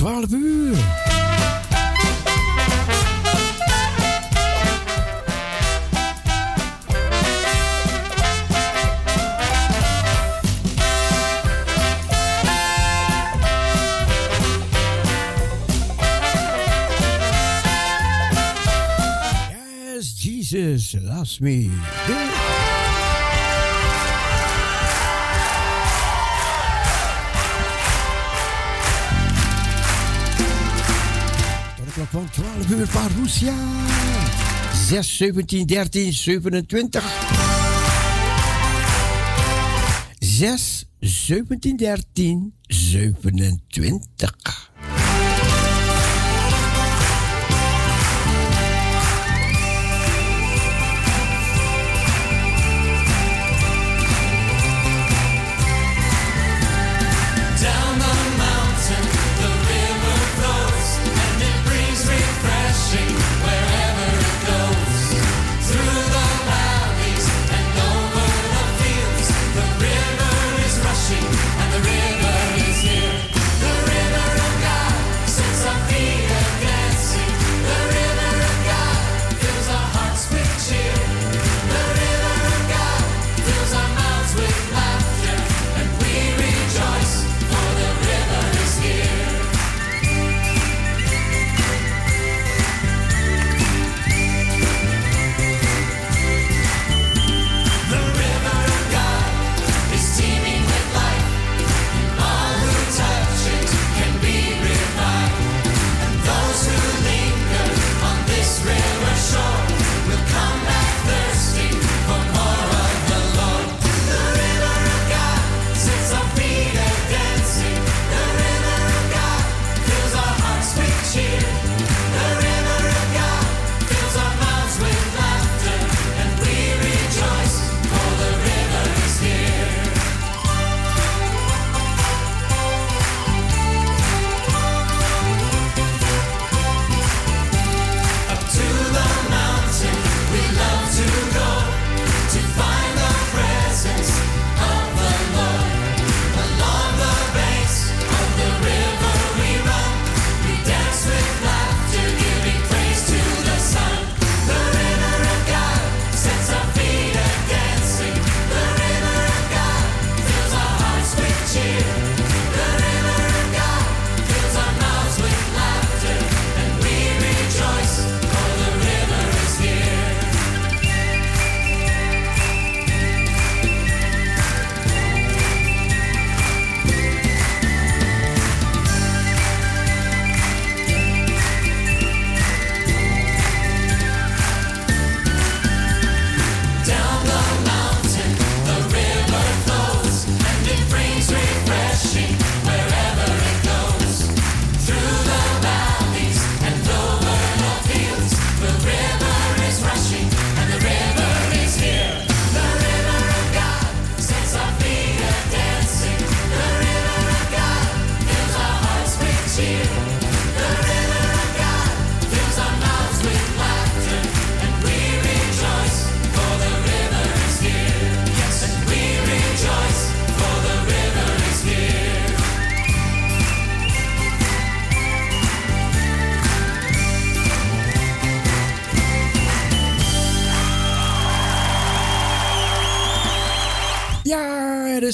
12 uur. Yes, Jesus loves me. buurt van Roesia. 6, 17, 13, 27. 6, 17, 13, 27.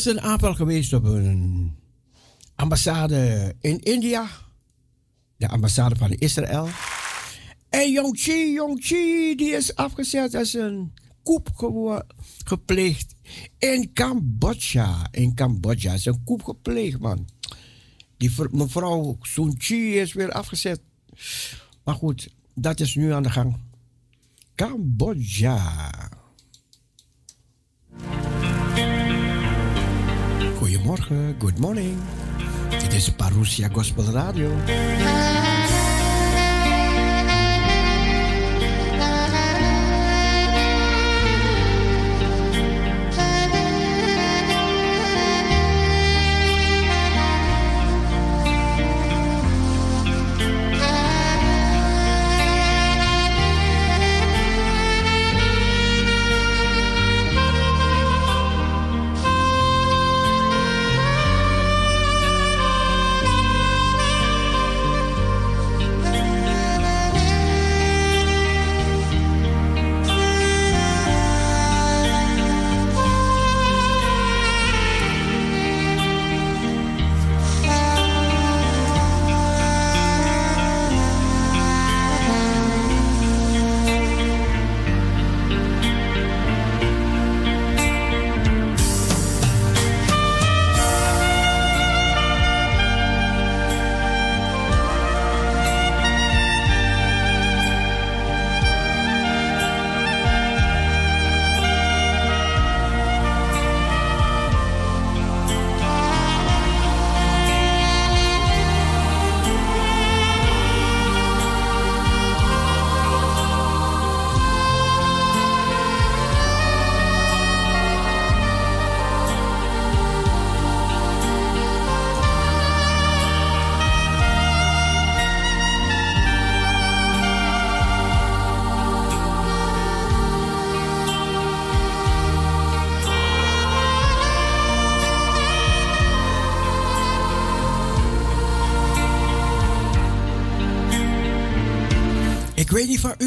een aanval geweest op een ambassade in India, de ambassade van Israël. En Yongchi, Yongchi, die is afgezet als een koep gepleegd in Cambodja. In Cambodja is een koep gepleegd, man. Die mevrouw Sun Chi is weer afgezet. Maar goed, dat is nu aan de gang. Cambodja. Goedemorgen, good morning. Dit is Parousia Gospel Radio.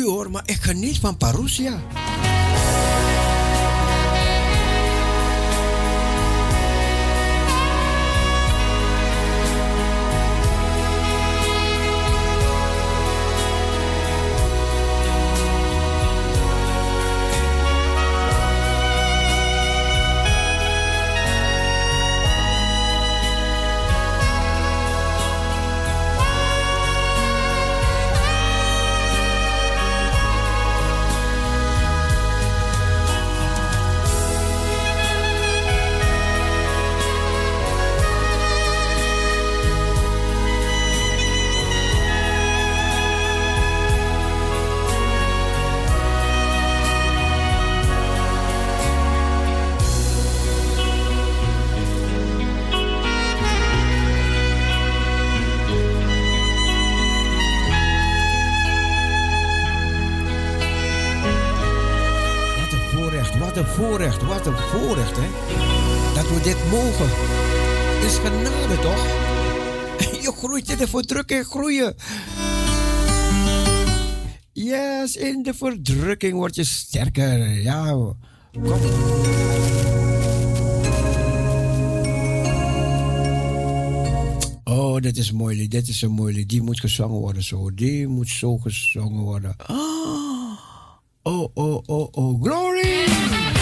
Hoor, maar ik geniet van Parousia. Verdrukking, groeien. Yes, in de verdrukking word je sterker. Ja, kom. Oh, dit is mooi dit is een mooi. Die moet gezongen worden zo. Die moet zo gezongen worden. Oh, oh, oh, oh, glory! Glory,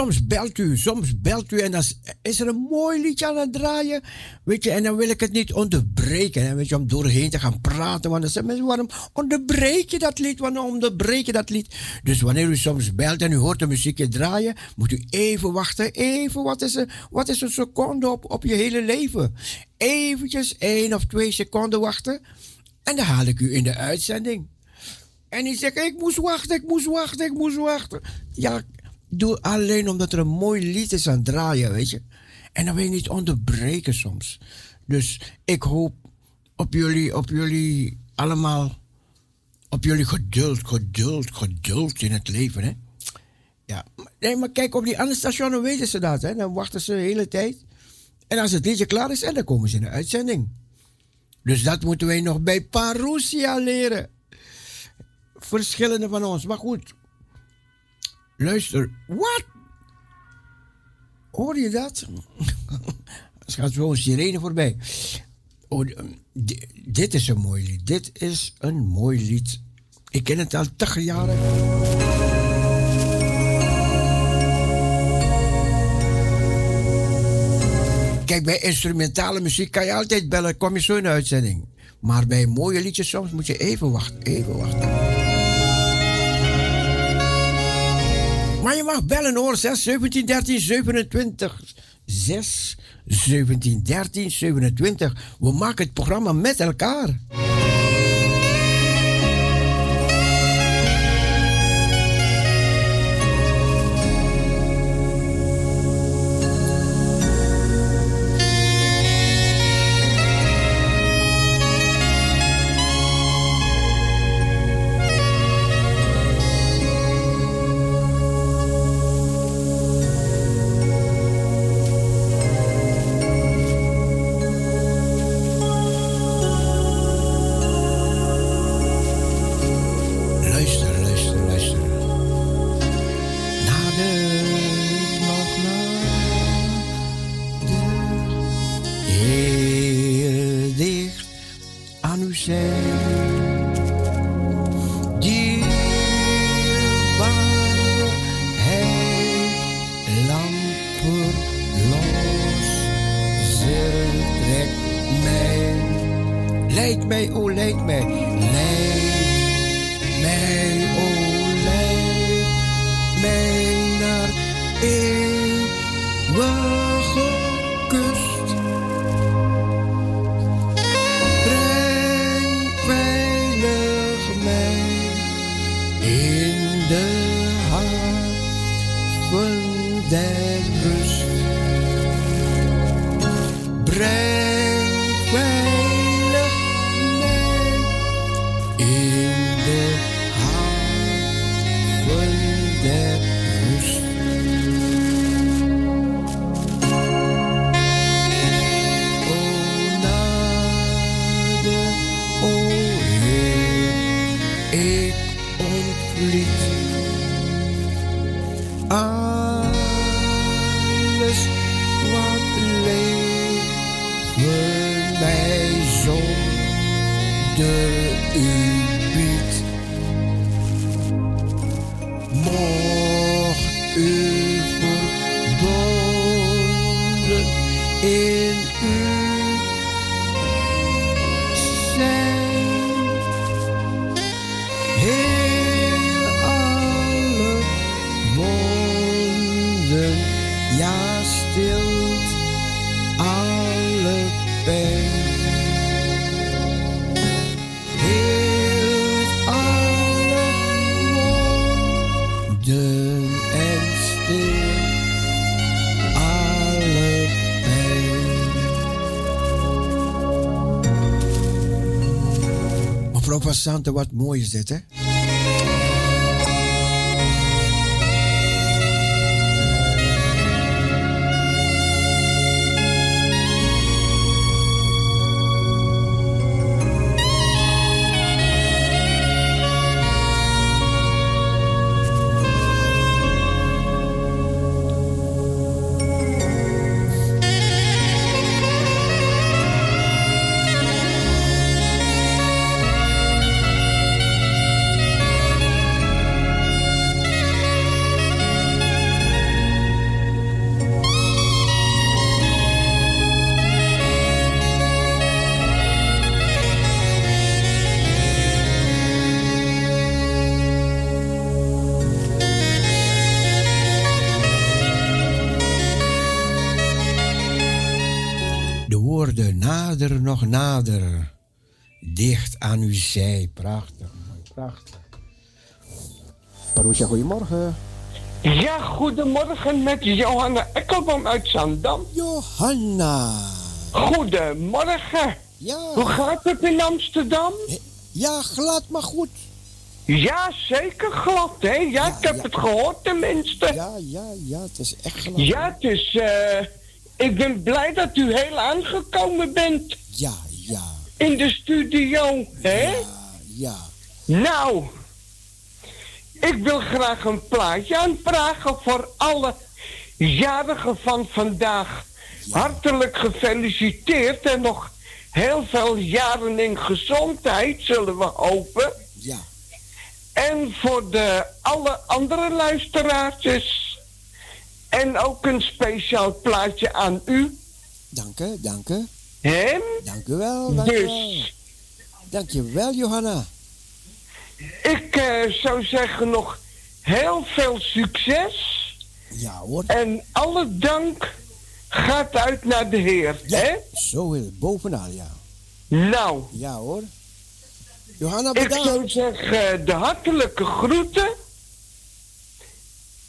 soms belt u, soms belt u en dan is- er een mooi liedje aan het draaien. Weet je, en dan wil ik het niet onderbreken. Hè, weet je, om doorheen te gaan praten. Want dan zeggen mensen, waarom onderbreek je dat lied? Waarom onderbreek je dat lied? Dus wanneer u soms belt en u hoort de muziekje draaien, moet u even wachten. Even, wat is, er, wat is een seconde op, op je hele leven? Eventjes één of twee seconden wachten. En dan haal ik u in de uitzending. En die zegt, ik moest wachten, ik moest wachten, ik moest wachten. Ja, doe alleen omdat er een mooi lied is aan het draaien, weet je. En dan wil je niet onderbreken soms. Dus ik hoop op jullie, op jullie allemaal, op jullie geduld, geduld, geduld in het leven. Hè? Ja, nee, maar kijk, op die andere stationen weten ze dat. Hè? Dan wachten ze de hele tijd. En als het liedje klaar is, en dan komen ze in de uitzending. Dus dat moeten wij nog bij Parousia leren. Verschillende van ons. Maar goed. Luister. Wat? Hoor je dat? Er gaat zo een sirene voorbij. Oh, di- dit is een mooi lied. Dit is een mooi lied. Ik ken het al 80 jaren. Kijk, bij instrumentale muziek kan je altijd bellen. Kom je zo in uitzending. Maar bij mooie liedjes soms moet je even wachten. Even wachten. Maar je mag bellen hoor. 6 17 13 27. 6 17 13 27. We maken het programma met elkaar. Passante, wat mooi is dit, hè? Prachtig. Parousia, goedemorgen. Ja, goedemorgen met Johanna Ekkelboom uit Zandam. Johanna. Goedemorgen. Ja. Hoe gaat het in Amsterdam? Ja, glad maar goed. Ja, zeker glad, hè? Ja, ik heb ja. het gehoord tenminste. Ja, ja, ja, het is echt glad. Ja, het is... eh, ik ben blij dat u heel aangekomen bent Ja, ja, in de studio, hè? ja, ja. Nou, ik wil graag een plaatje aanvragen voor alle jarigen van vandaag. Hartelijk gefeliciteerd en nog heel veel jaren in gezondheid, zullen we hopen. Ja, En voor de alle andere luisteraartjes. En ook een speciaal plaatje aan u. dank u, dank u. Hè? Dank u wel, dank u wel. Dus Dank je wel, Johanna. Ik eh, zou zeggen nog heel veel succes. Ja hoor. En alle dank gaat uit naar de Heer. Ja, Hè? zo is het bovenaan, ja. Nou, Ja hoor. Johanna, ik zou bedankt. zeggen de hartelijke groeten.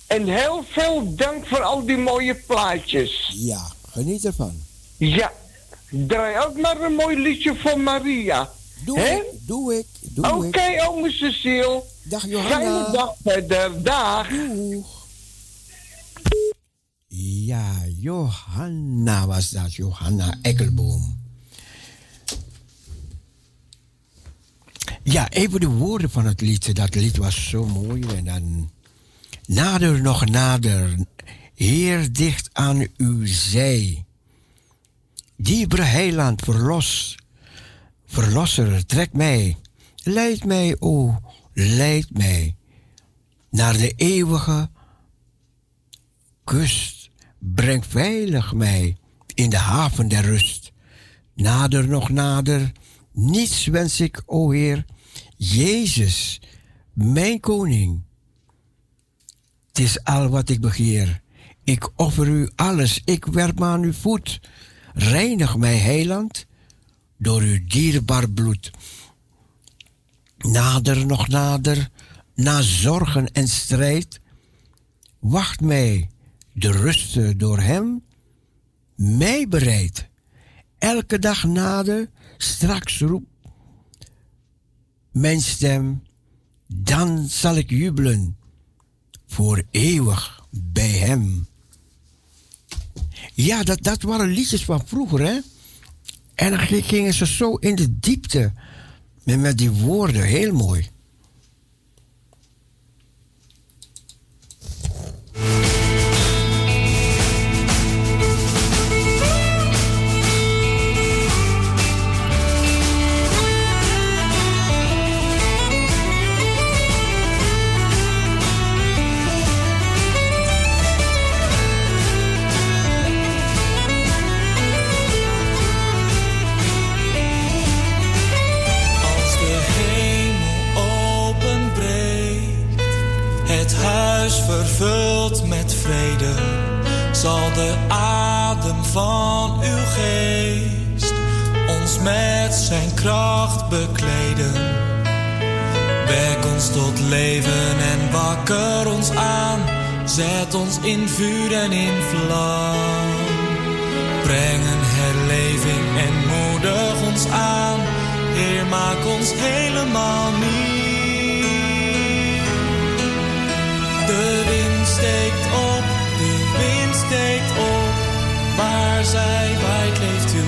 En heel veel dank voor al die mooie plaatjes. Ja, geniet ervan. Ja, draai ook maar een mooi liedje voor Maria. Doe Hè? ik, doe ik, doe Oké, ik. ome Cecile. Dag Fijne Johanna. dag verder. Dag. Doeg. Ja, Johanna was dat, Johanna Ekkelboom. Ja, even de woorden van het lied. Dat lied was zo mooi. En dan nader nog nader, Heer dicht aan uw zij. Dieper heiland, verlos, verlosser, trek mij. Leid mij, o, leid mij. Naar de eeuwige kust. Breng veilig mij in de haven der rust. Nader nog nader, niets wens ik, o Heer, Jezus, mijn koning. Het is al wat ik begeer. Ik offer u alles, ik werp me aan uw voet. Reinig mij, heiland, door uw dierbaar bloed. Nader nog nader, na zorgen en strijd, wacht mij de rusten door hem, mij bereid. Elke dag nader, straks roep mijn stem, dan zal ik jubelen voor eeuwig bij hem. Ja, dat, dat waren liedjes van vroeger, hè? En dan gingen ze zo in de diepte met, met die woorden, heel mooi. Huis vervult met vrede, zal de adem van uw geest ons met zijn kracht bekleden. Wek ons tot leven en wakker ons aan, zet ons in vuur en in vlam. Breng een herleving en moedig ons aan. Heer, maak ons helemaal nieuw. De wind steekt op, de wind steekt op. Waar zij waait, leeft uw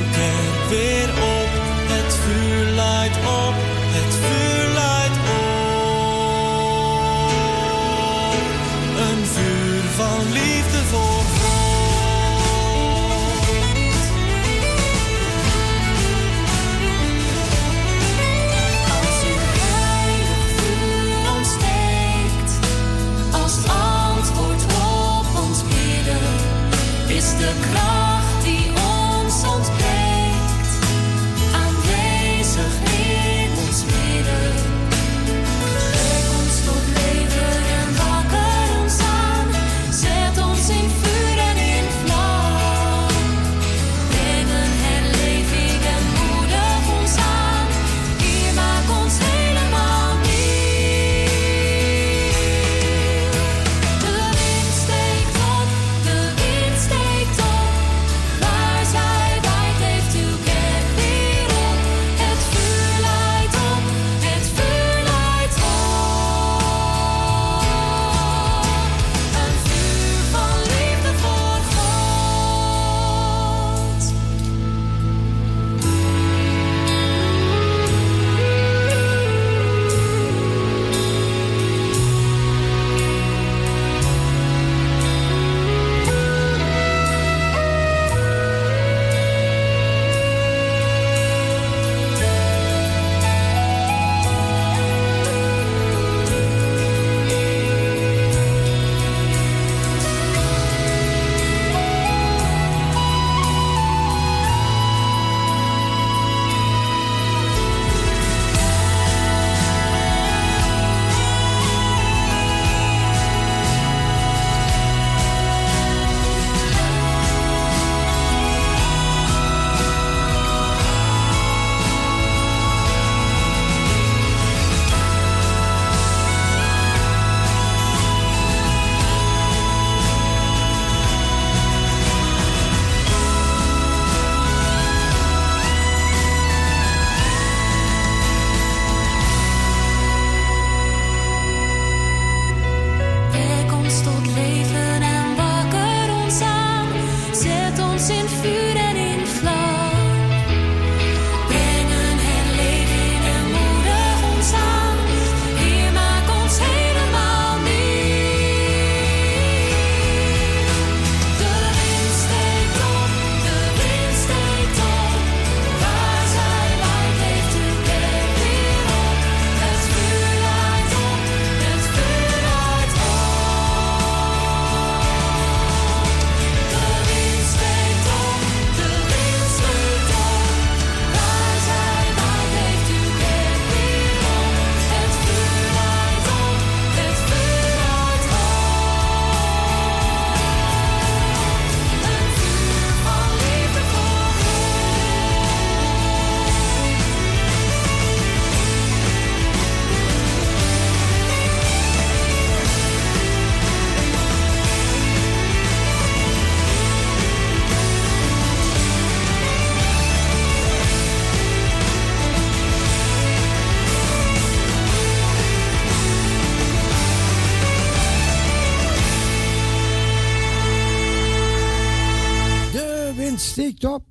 op.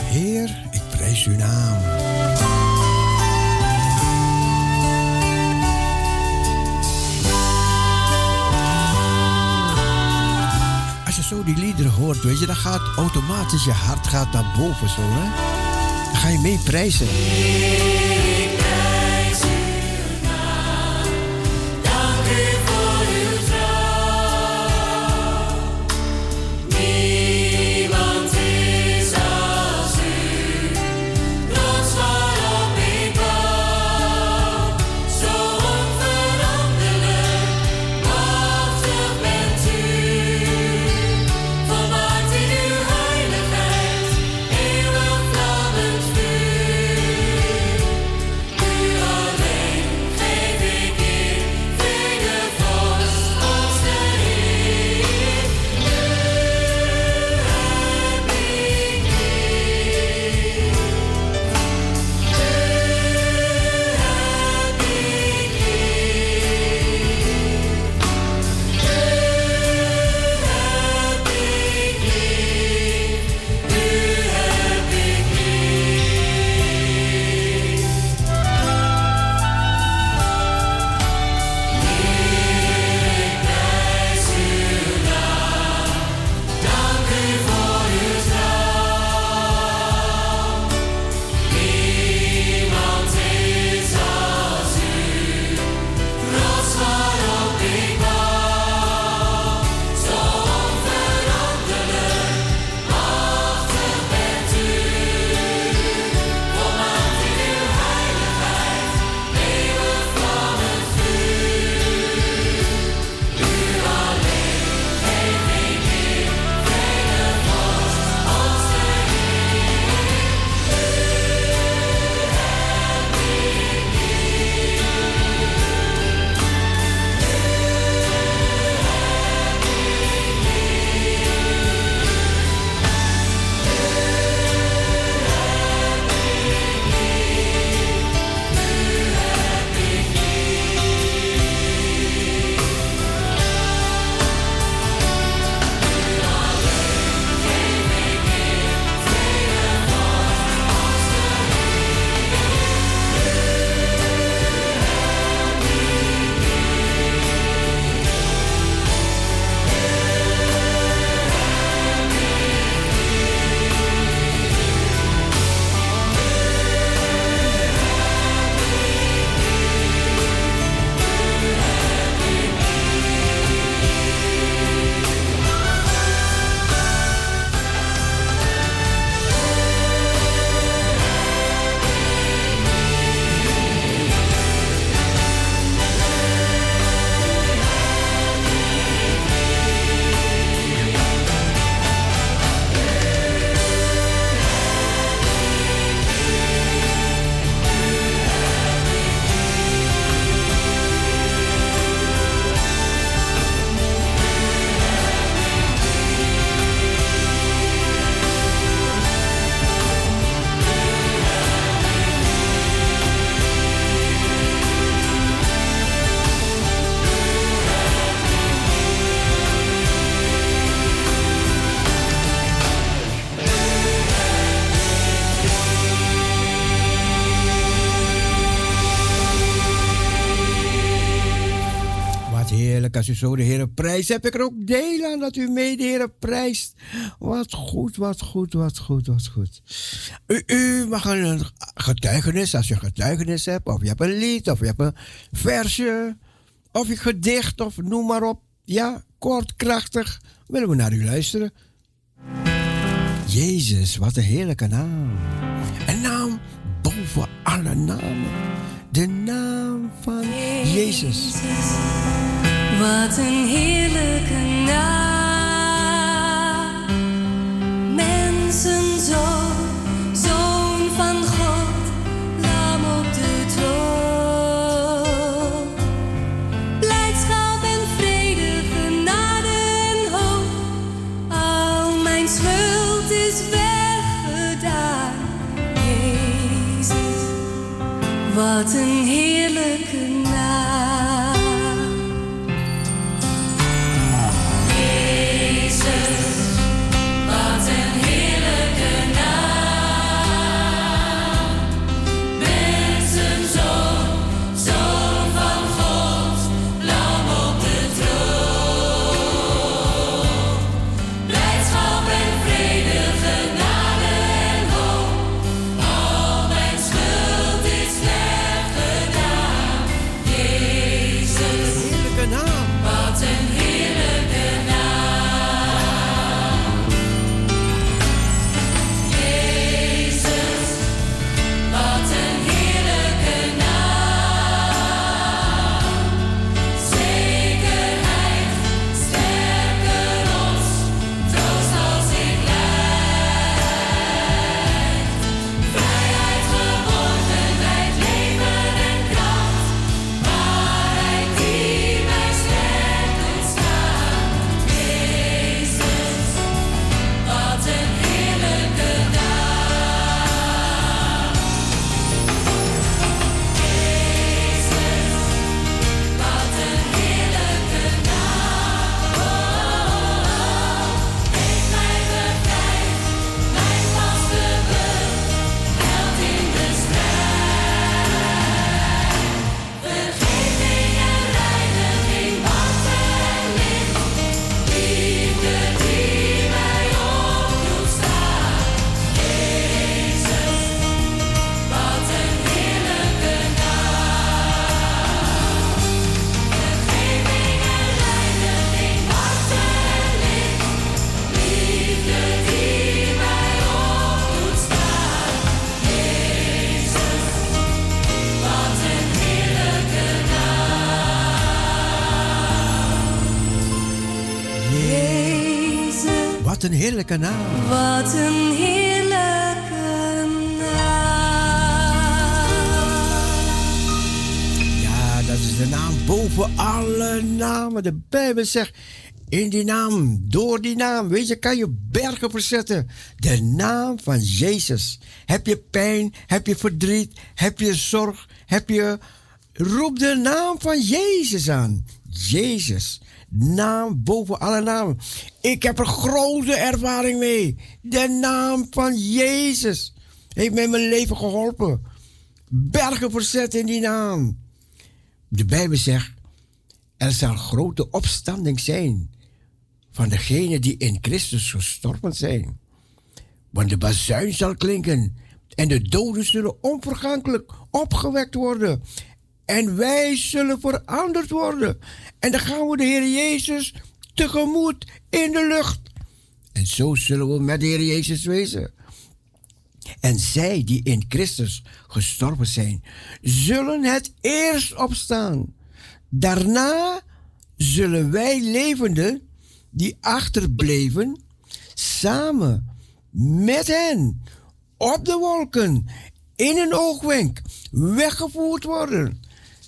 Heer, ik prijs uw naam. Als je zo die liederen hoort, weet je, dan gaat automatisch je hart gaat naar boven zo, hè? Dan ga je mee prijzen. Als u zo de Heer prijst. Heb ik er ook deel aan dat u mee de Heer prijst. Wat goed, wat goed, wat goed, wat goed. U, u mag een getuigenis, als je getuigenis hebt, of je hebt een lied, of je hebt een versje, of een gedicht, of noem maar op. Ja, kort, krachtig. Willen we naar u luisteren? Jezus, wat een heerlijke naam. Een naam boven alle namen. De naam van Jezus. Wat een heerlijke naam. Mensenzoon, zoon van God, lam op de troon. Blijdschap en vrede, genade en hoop. Al mijn schuld is weggedaan. Jezus, wat een heerlijke een heerlijke naam. Wat een heerlijke naam. Ja, dat is de naam boven alle namen. De Bijbel zegt, in die naam, door die naam, weet je, kan je bergen verzetten. De naam van Jezus. Heb je pijn, heb je verdriet, heb je zorg, heb je... Roep de naam van Jezus aan. Jezus. Naam boven alle namen. Ik heb er grote ervaring mee. De naam van Jezus heeft mij mijn leven geholpen. Bergen verzet in die naam. De Bijbel zegt, er zal grote opstanding zijn van degenen die in Christus gestorven zijn. Want de bazuin zal klinken en de doden zullen onvergankelijk opgewekt worden. En wij zullen veranderd worden. En dan gaan we de Heer Jezus tegemoet in de lucht. En zo zullen we met de Heer Jezus wezen. En zij die in Christus gestorven zijn, zullen het eerst opstaan. Daarna zullen wij levenden die achterbleven, samen met hen op de wolken in een oogwenk weggevoerd worden.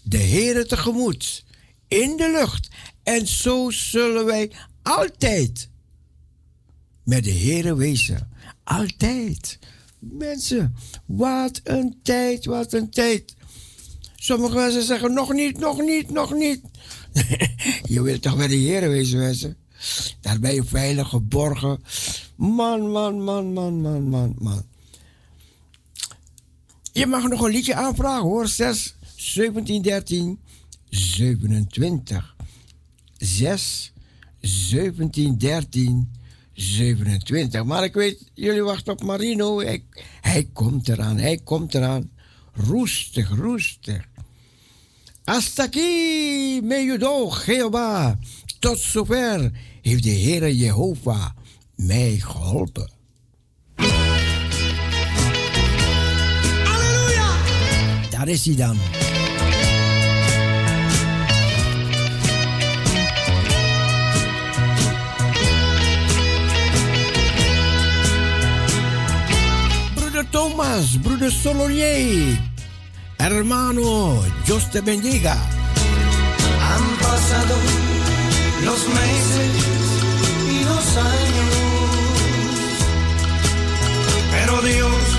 De Heere tegemoet in de lucht. En zo zullen wij altijd met de Heere wezen. Altijd. Mensen, wat een tijd, wat een tijd. Sommige mensen zeggen nog niet, nog niet, nog niet. je wilt toch bij de Heer wezen, mensen. Daar ben je veilig geborgen. Man, man, man, man, man, man, man. Je mag nog een liedje aanvragen hoor. 6, 17, 13, 27. 6, 17, 13, 27. Maar ik weet, jullie wachten op Marino. Hij, hij komt eraan, hij komt eraan. Roestig, roestig. Hasta aquí me ayudó Jehová. Tot zover heeft de Heere Jehovah mij geholpen. Daar is hij dan. Thomas, broeder Solonier, hermano, Dios te bendiga. Han pasado los meses y los años, pero Dios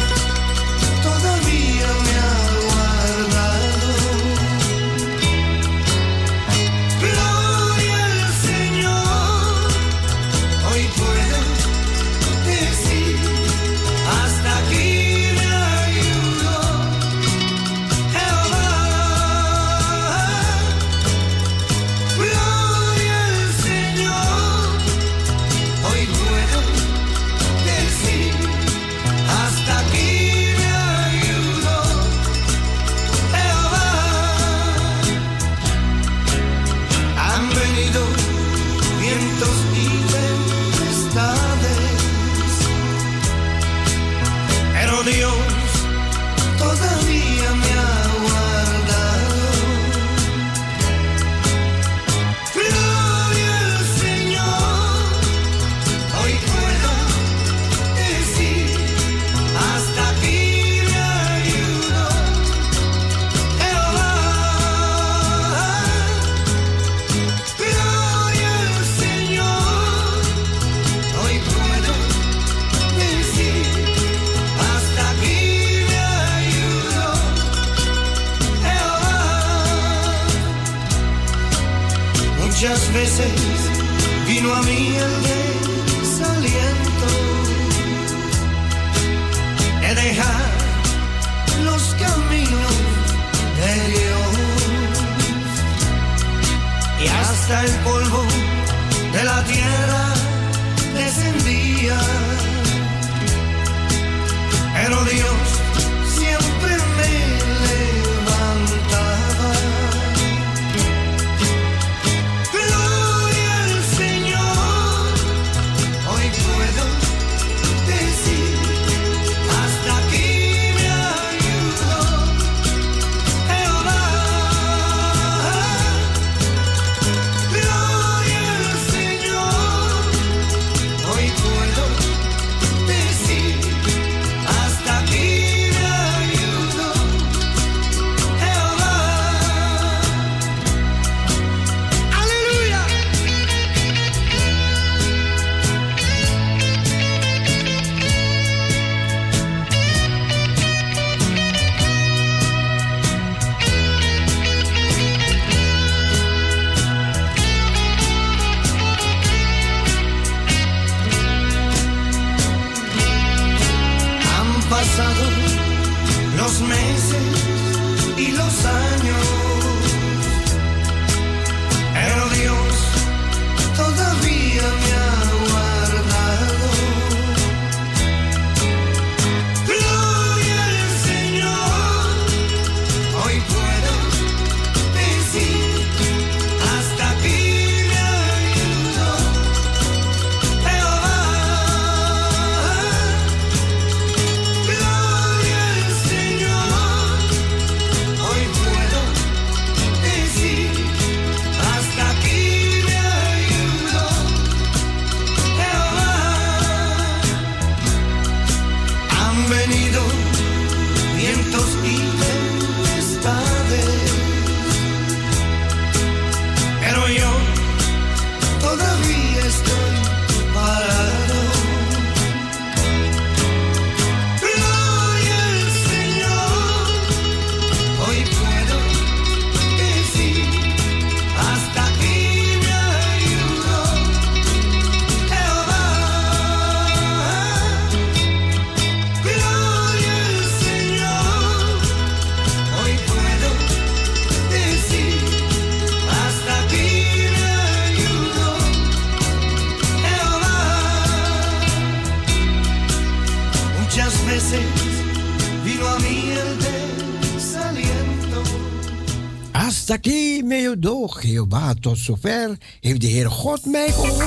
Astaki meodoog, Jehovah, tot zover heeft de Heer God mij geholpen.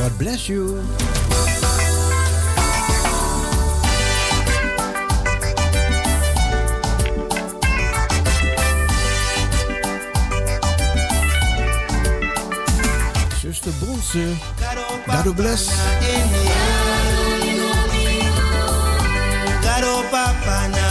God bless you. Zuster Bronze, God bless. claro, papá.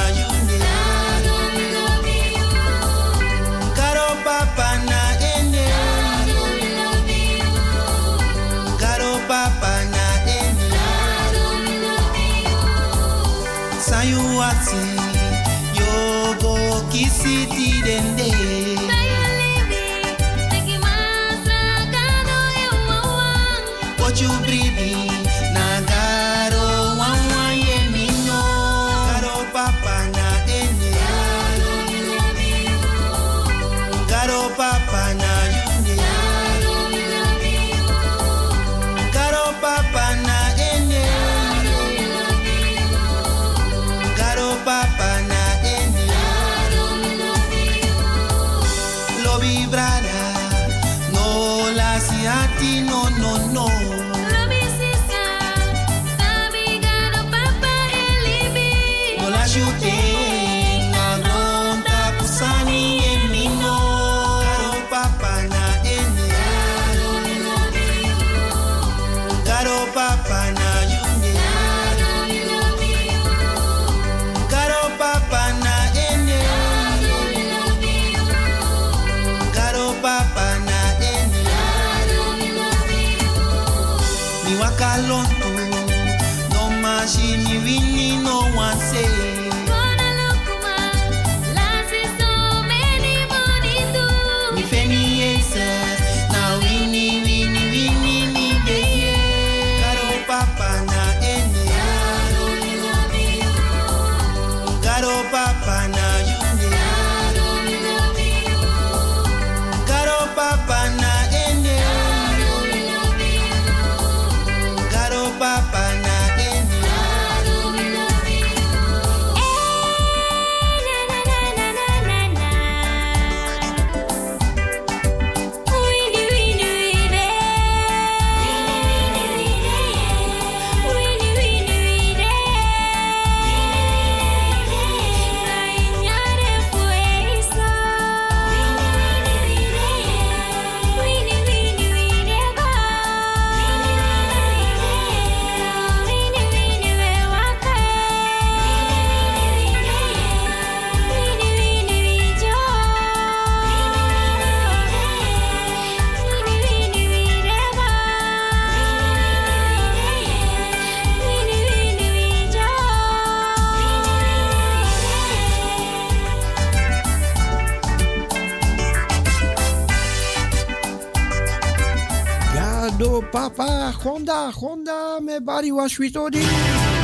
Papa, Gonda, Gonda, me bari was witodi. Oh,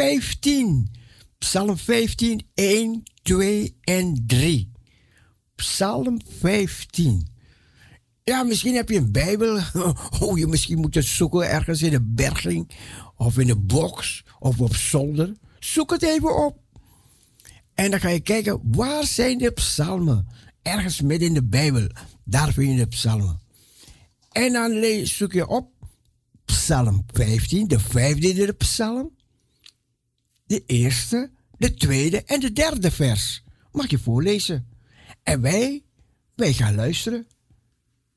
15. Psalm 15, 1, 2 en 3. Psalm 15. Ja, misschien heb je een Bijbel. Oh, je misschien moet het zoeken ergens in een berging. Of in een box. Of op zolder. Zoek het even op. En dan ga je kijken, waar zijn de psalmen? Ergens midden in de Bijbel. Daar vind je de psalmen. En dan zoek je op Psalm 15, de vijfde psalm. De eerste, de tweede en de derde vers. Mag je voorlezen. En wij, wij gaan luisteren.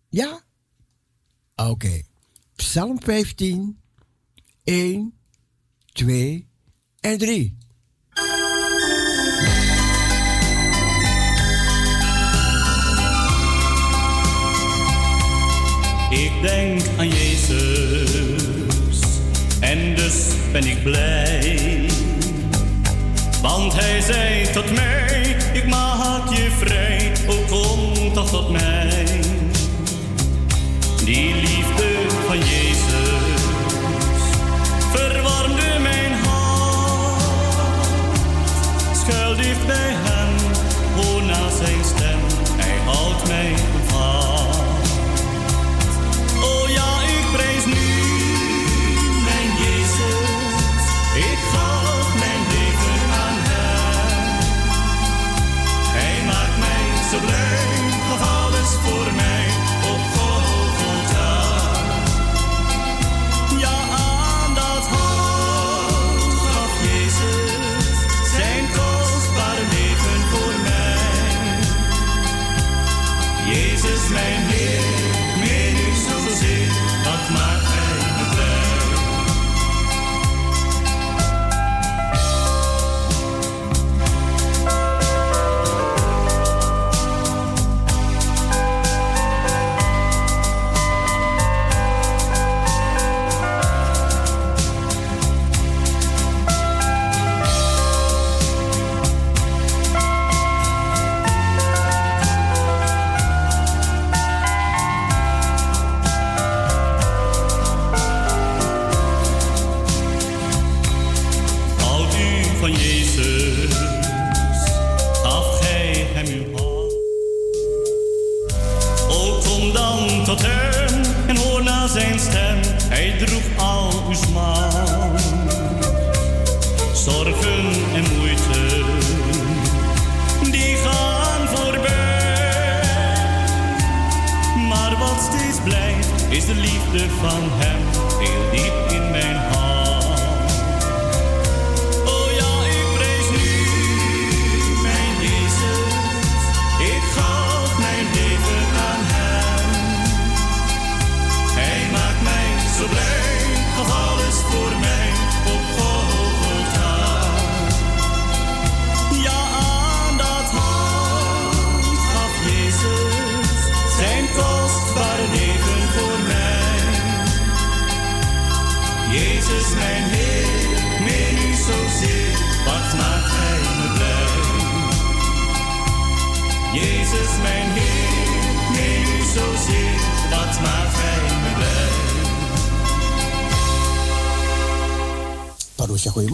Ja? Oké. Psalm 15, 1, 2 en 3. Ik denk aan Jezus en dus ben ik blij. Tot mij,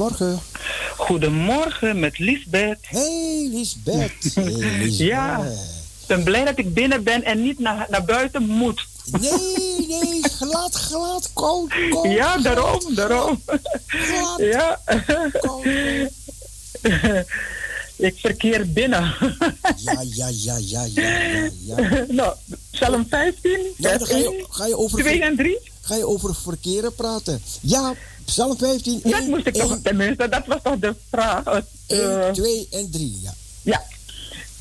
goedemorgen. Goedemorgen met Lisbeth. Hey Lisbeth. Hey, Lisbeth. Ja, ik ben blij dat ik binnen ben en niet naar, naar buiten moet. Nee, nee, glad, glad, koud, koud. Ja, glad, daarom, daarom. Glad, Ja, koud, ik verkeer binnen. Ja, ja, ja, ja, ja, ja, ja. Nou, Psalm 15, Nou, dan vers ga 1, je, ga, je over, 2 en 3. ga je over verkeren praten. Ja, Psalm 15, Dat 1, moest ik toch, tenminste, dat was toch de vraag. Eh, 1, 2 en 3. Ja. Ja.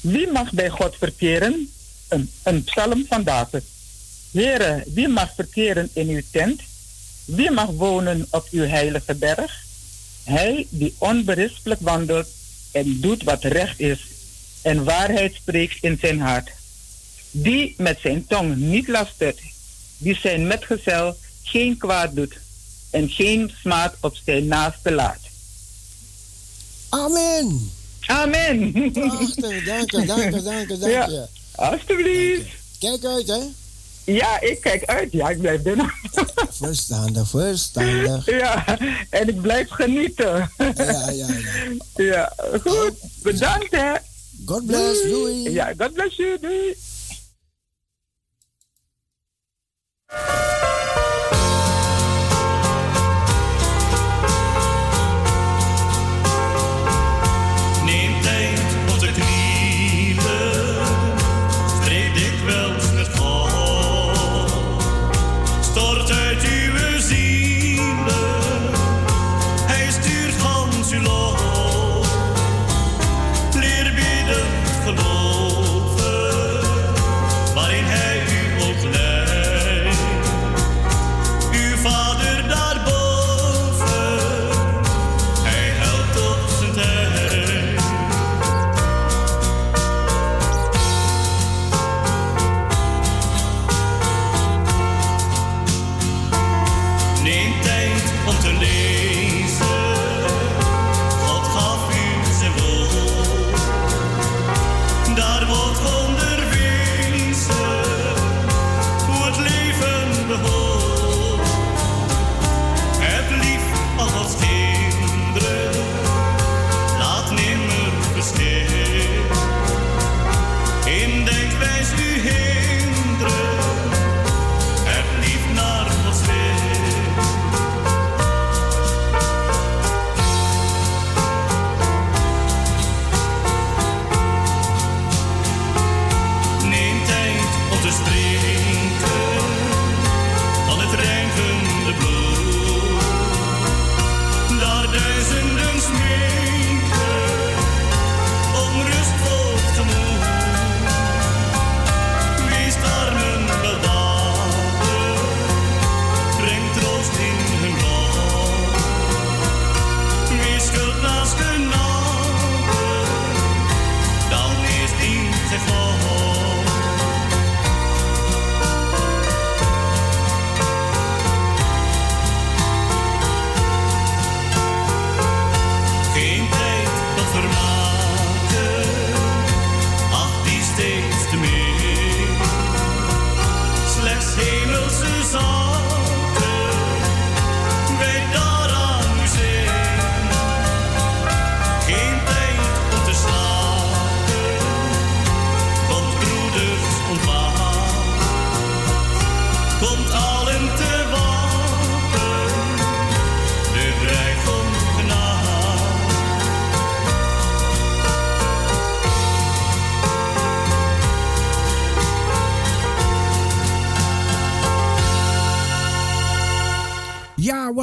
Wie mag bij God verkeren? Een, een psalm van David. Heren, wie mag verkeren in uw tent? Wie mag wonen op uw heilige berg? Hij die onberispelijk wandelt en doet wat recht is en waarheid spreekt in zijn hart. Die met zijn tong niet lastert, die zijn metgezel geen kwaad doet en geen smaad op zijn naaste laat. Amen. Amen. Prachtig, dank je, dank je, dank je, dank Ja. je. Alsjeblieft. Kijk uit, hè. Ja, ik kijk uit. Ja, ik blijf binnen. Verstandig, verstandig. ja, en ik blijf genieten. Ja, ja, ja. ja, goed. Bedankt, hè. God bless, doei. Ja, God bless you. Doei.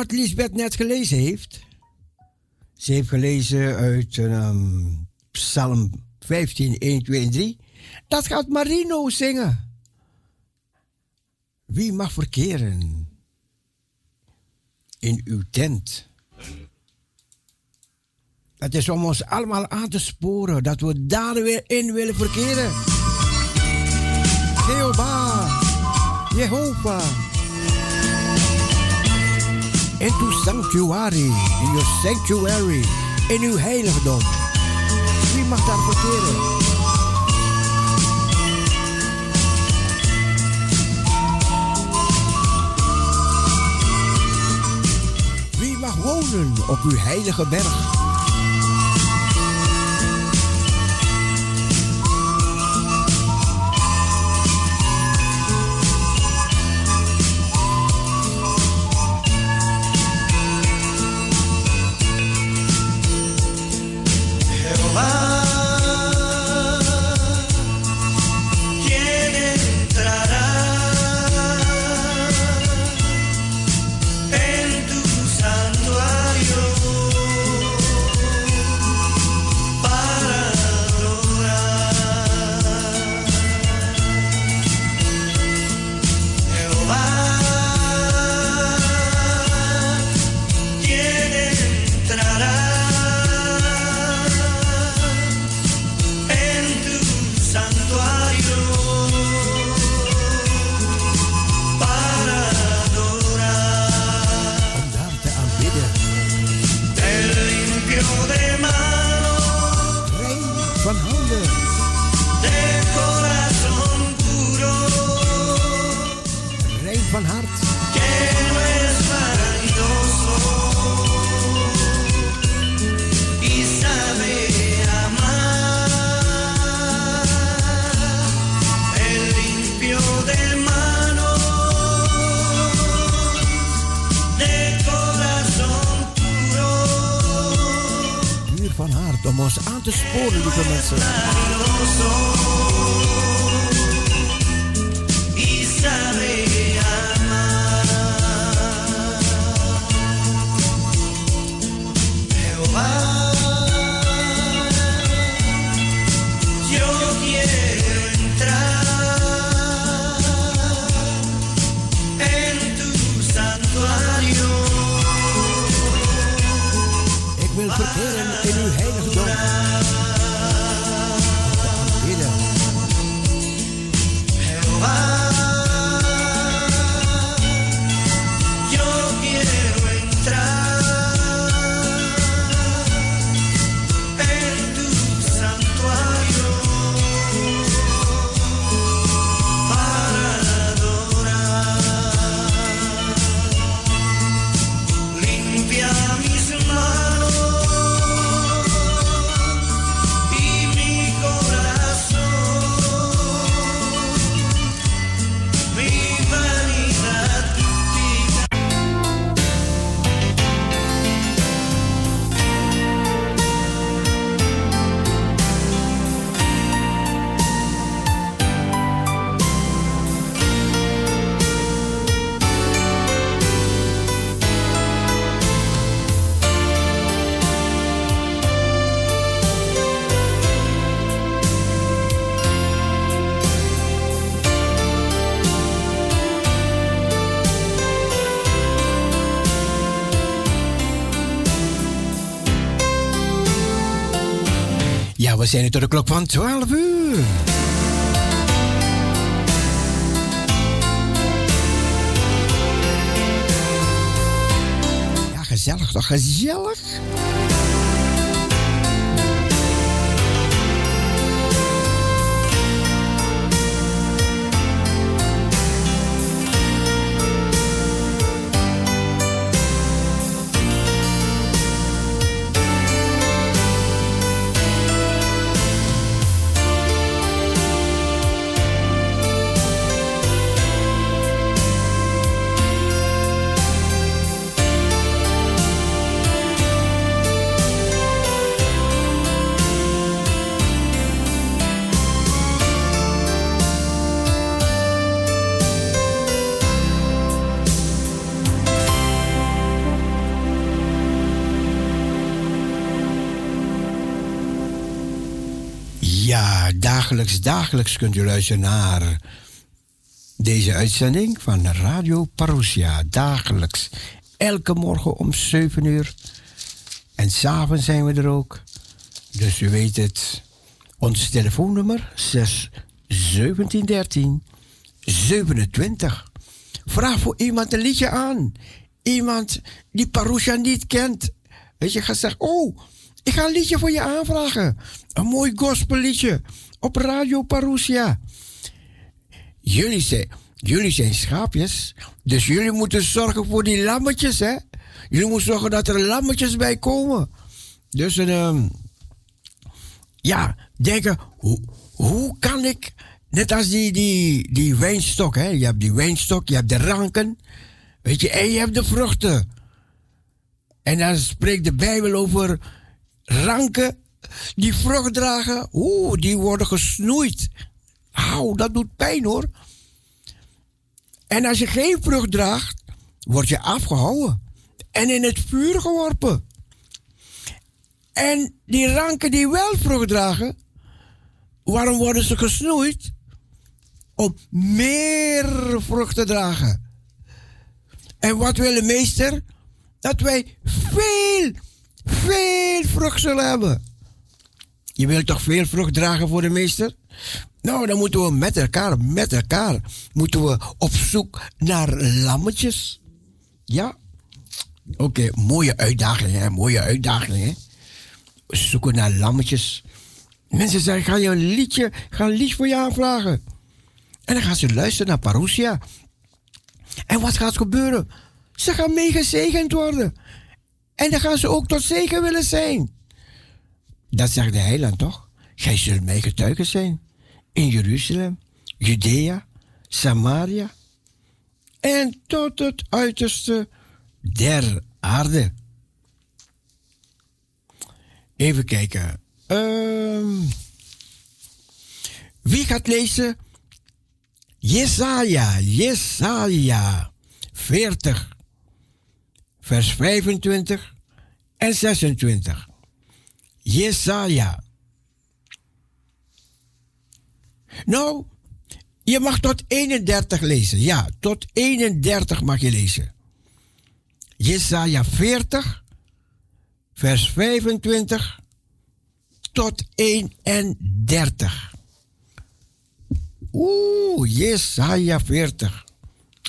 Wat Lisbeth net gelezen heeft? Ze heeft gelezen uit ehm, Psalm 15, 1, 2 en 3. Dat gaat Marino zingen. Wie mag verkeren in uw tent? Het is om ons allemaal aan te sporen dat we daar weer in willen verkeren. Jehovah, Jehovah. Into sanctuary, in your sanctuary, in uw heiligdom. Wie mag daar verkeren? Wie mag wonen op uw heilige berg? Zijn nu tot de klok van 12 uur. Ja, gezellig toch? Gezellig? Dagelijks, dagelijks kunt u luisteren naar deze uitzending van Radio Parousia. Dagelijks, elke morgen om 7 uur. En s'avonds zijn we er ook. Dus u weet het. Ons telefoonnummer 6 1713 27. Vraag voor iemand een liedje aan. Iemand die Parousia niet kent. Weet je, ga zeggen, oh, ik ga een liedje voor je aanvragen. Een mooi gospelliedje op Radio Parousia. Jullie zijn, jullie schaapjes, dus jullie moeten zorgen voor die lammetjes, hè. Jullie moeten zorgen dat er lammetjes bij komen. Dus een, ehm, ja, denken, hoe, hoe kan ik, net als die, die, die wijnstok, hè. Je hebt die wijnstok, je hebt de ranken, weet je, en je hebt de vruchten. En dan spreekt de Bijbel over ranken die vrucht dragen. Oeh, die worden gesnoeid. Auw, dat doet pijn hoor. En als je geen vrucht draagt, word je afgehouden en in het vuur geworpen. En die ranken die wel vrucht dragen, waarom worden ze gesnoeid? Om meer vrucht te dragen. En wat wil de meester? Dat wij veel, veel vrucht zullen hebben. Je wilt toch veel vrucht dragen voor de meester? Nou, dan moeten we met elkaar, met elkaar, moeten we op zoek naar lammetjes. Ja? Oké, mooie uitdaging, hè? Mooie uitdaging, hè? Zoeken naar lammetjes. Mensen zeggen, ga je een liedje, ga een liedje voor je aanvragen. En dan gaan ze luisteren naar Parousia. En wat gaat gebeuren? Ze gaan mee gezegend worden. En dan gaan ze ook tot zegen willen zijn. Dat zegt de heiland toch? Gij zult mij getuigen zijn. In Jeruzalem, Judea, Samaria en tot het uiterste der aarde. Even kijken. Ehm, wie gaat lezen? Jesaja, Jesaja 40, vers 25 en 26. Jesaja. Nou, je mag tot 31 lezen. Ja, tot 31 mag je lezen. Jesaja 40, vers 25 tot 31. Oeh, Jesaja 40.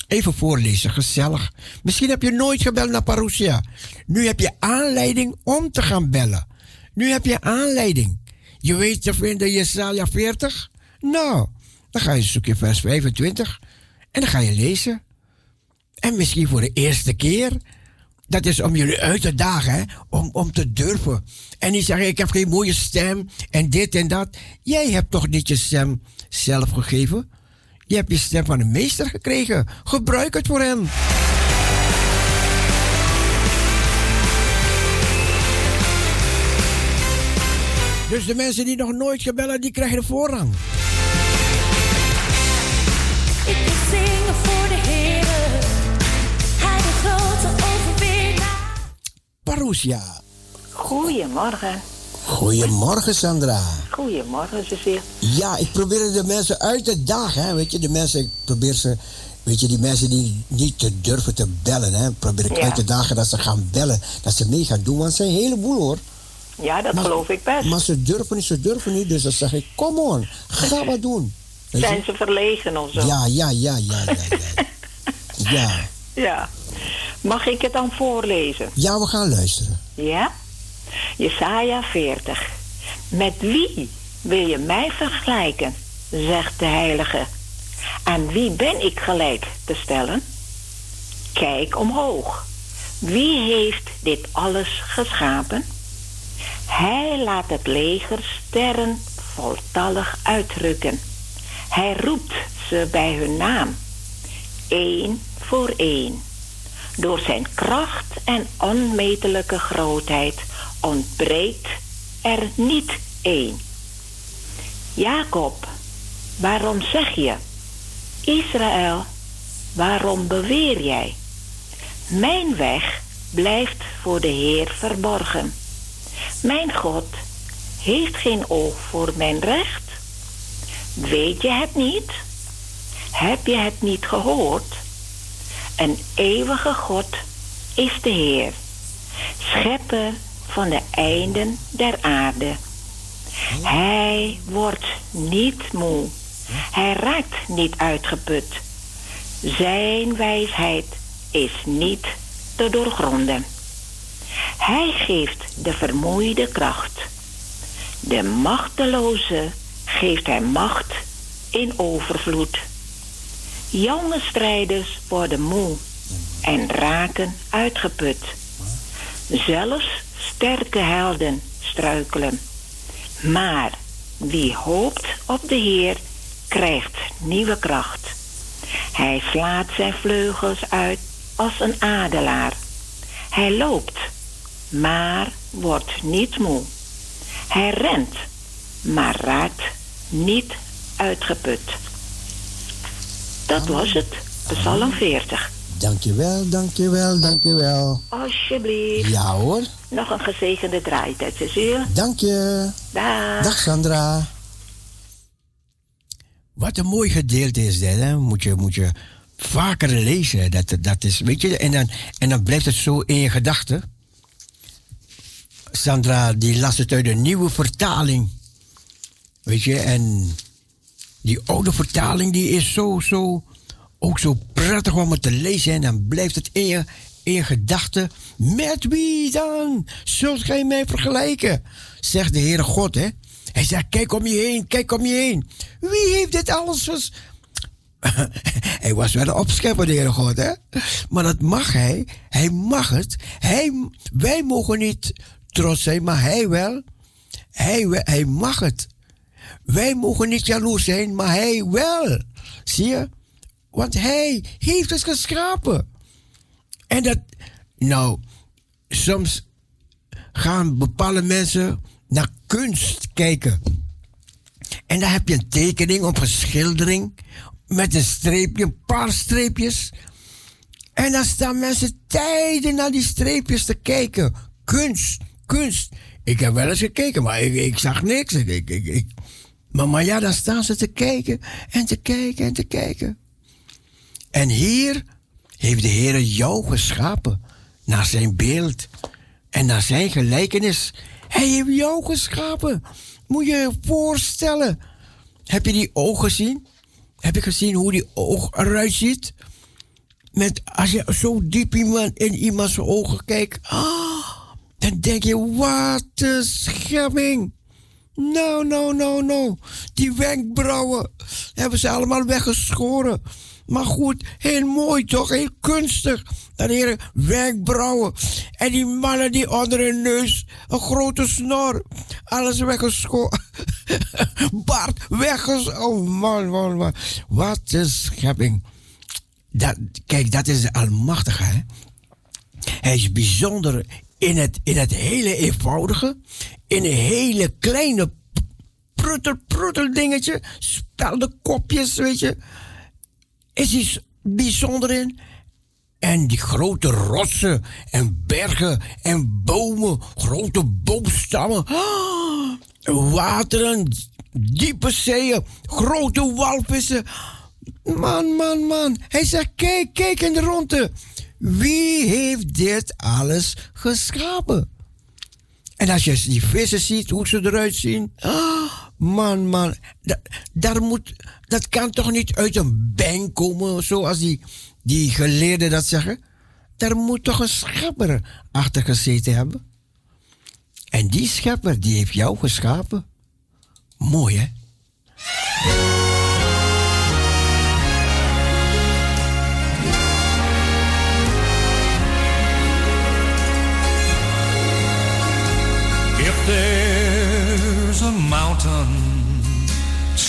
Even voorlezen, gezellig. Misschien heb je nooit gebeld naar Parousia. Nu heb je aanleiding om te gaan bellen. Nu heb je aanleiding. Je weet te vinden Jesaja 40? Nou, dan ga je zoeken vers 25 en dan ga je lezen. En misschien voor de eerste keer. Dat is om jullie uit te dagen? Om, om te durven. En niet zeggen, ik heb geen mooie stem en dit en dat. Jij hebt toch niet je stem zelf gegeven? Je hebt je stem van de meester gekregen. Gebruik het voor hem. Dus de mensen die nog nooit gebellen, die krijgen de voorrang. Ik wil zingen voor de Heer. Hij de grote overwinnaar. Parousia. Goedemorgen. Goedemorgen, Sandra. Goedemorgen, Cecile. Ja, ik probeer de mensen uit te dagen, hè. Weet je, de mensen, ik probeer ze... Weet je, die mensen die niet te durven te bellen, hè. Probeer ik Ja. uit te dagen dat ze gaan bellen. Dat ze mee gaan doen, want het zijn een heleboel, hoor. Ja, dat Maar- geloof ik best. Maar ze durven niet, ze durven niet. Dus dan zeg ik, kom on, ga wat doen. Weet je? Zijn ze verlegen of zo? Ja, ja, ja, ja, ja, ja. Ja, Ja. Mag ik het dan voorlezen? ja, we gaan luisteren. Ja? Jesaja 40. Met wie wil je mij vergelijken, zegt de heilige. Aan wie ben ik gelijk te stellen? Kijk omhoog. Wie heeft dit alles geschapen? Hij laat het leger sterren voltallig uitrukken. Hij roept ze bij hun naam. Eén voor één. Door zijn kracht en onmetelijke grootheid ontbreekt er niet één. Jacob, waarom zeg je? Israël, waarom beweer jij? Mijn weg blijft voor de Heer verborgen. Mijn God heeft geen oog voor mijn recht? Weet je het niet? Heb je het niet gehoord? Een eeuwige God is de Heer, schepper van de einden der aarde. Hij wordt niet moe, hij raakt niet uitgeput. Zijn wijsheid is niet te doorgronden. Hij geeft de vermoeide kracht. De machteloze geeft hij macht in overvloed. Jonge strijders worden moe en raken uitgeput. Zelfs sterke helden struikelen. Maar wie hoopt op de Heer, krijgt nieuwe kracht. Hij slaat zijn vleugels uit als een adelaar. Hij loopt, maar wordt niet moe. Hij rent, maar raakt niet uitgeput. Dat was het, Psalm 40. Dankjewel, dankjewel, dankjewel. Alsjeblieft. Ja hoor, Nog een gezegende draaitijd, Cecile. dank je. Dag. Dag Sandra. Wat een mooi gedeelte is dit, hè? Moet je, moet je vaker lezen. Dat, dat is, weet je, en dan, en dan blijft het zo in je gedachten. Sandra, die las het uit de nieuwe vertaling. Weet je, en die oude vertaling, die is zo, zo, ook zo prettig om het te lezen. En dan blijft het in je, in gedachten. Met wie dan zult gij mij vergelijken? Zegt de Heere God, hè. Hij zegt, kijk om je heen, kijk om je heen. Wie heeft dit alles hij was wel een opschepper, de Heere God, hè. Maar dat mag hij. Hij mag het. Hij, wij mogen niet trots zijn, maar hij wel. Hij, hij mag het. Wij mogen niet jaloers zijn, maar hij wel. Zie je? Want hij heeft het geschapen. En dat, nou, soms gaan bepaalde mensen naar kunst kijken. En dan heb je een tekening of een schildering met een streepje, een paar streepjes. En dan staan mensen tijden naar die streepjes te kijken. Kunst, kunst. Ik heb wel eens gekeken, maar ik, ik zag niks. Ik, ik, ik, Maar, maar ja, dan staan ze te kijken en te kijken en te kijken. En hier heeft de Heer jou geschapen naar zijn beeld en naar zijn gelijkenis. Hij heeft jou geschapen. Moet je je voorstellen. Heb je die ogen gezien? Heb je gezien hoe die oog eruit ziet? Met, als je zo diep iemand, in iemands ogen kijkt, ah, dan denk je, wat een schepping. Nou, nou, nou, nou. Die wenkbrauwen hebben ze allemaal weggeschoren. Maar goed, heel mooi toch? Heel kunstig. Dat hele wenkbrauwen. En die mannen die onder hun neus een grote snor. Alles weggeschoren. Bart wegges... Oh man, man, man. Wat een schepping. Dat, kijk, dat is de Almachtige, hè? Hij is bijzonder in het, in het hele eenvoudige, in een hele kleine pruttel, pruttel dingetje, speldenkopjes, weet je. Is hij s- bijzonder in. En die grote rotsen en bergen en bomen, grote boomstammen, ah, wateren, diepe zeeën, grote walvissen. Man, man, man. Hij zegt, kijk, kijk in de ronde. Wie heeft dit alles geschapen? En als je die vissen ziet, hoe ze eruit zien. Ah, man, man. Dat, daar moet, dat kan toch niet uit een bank komen, zoals die, die geleerden dat zeggen? Daar moet toch een schepper achter gezeten hebben? En die schepper, die heeft jou geschapen. Mooi, hè?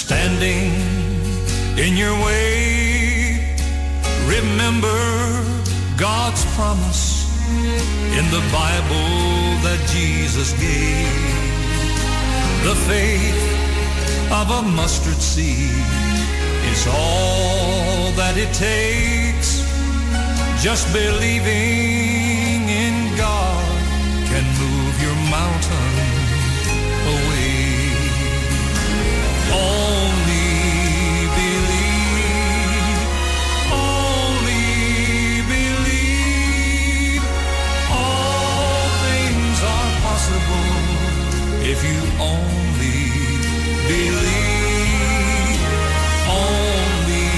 Standing in your way, remember God's promise in the Bible that Jesus gave. The faith of a mustard seed is all that it takes. Just believing only believe, only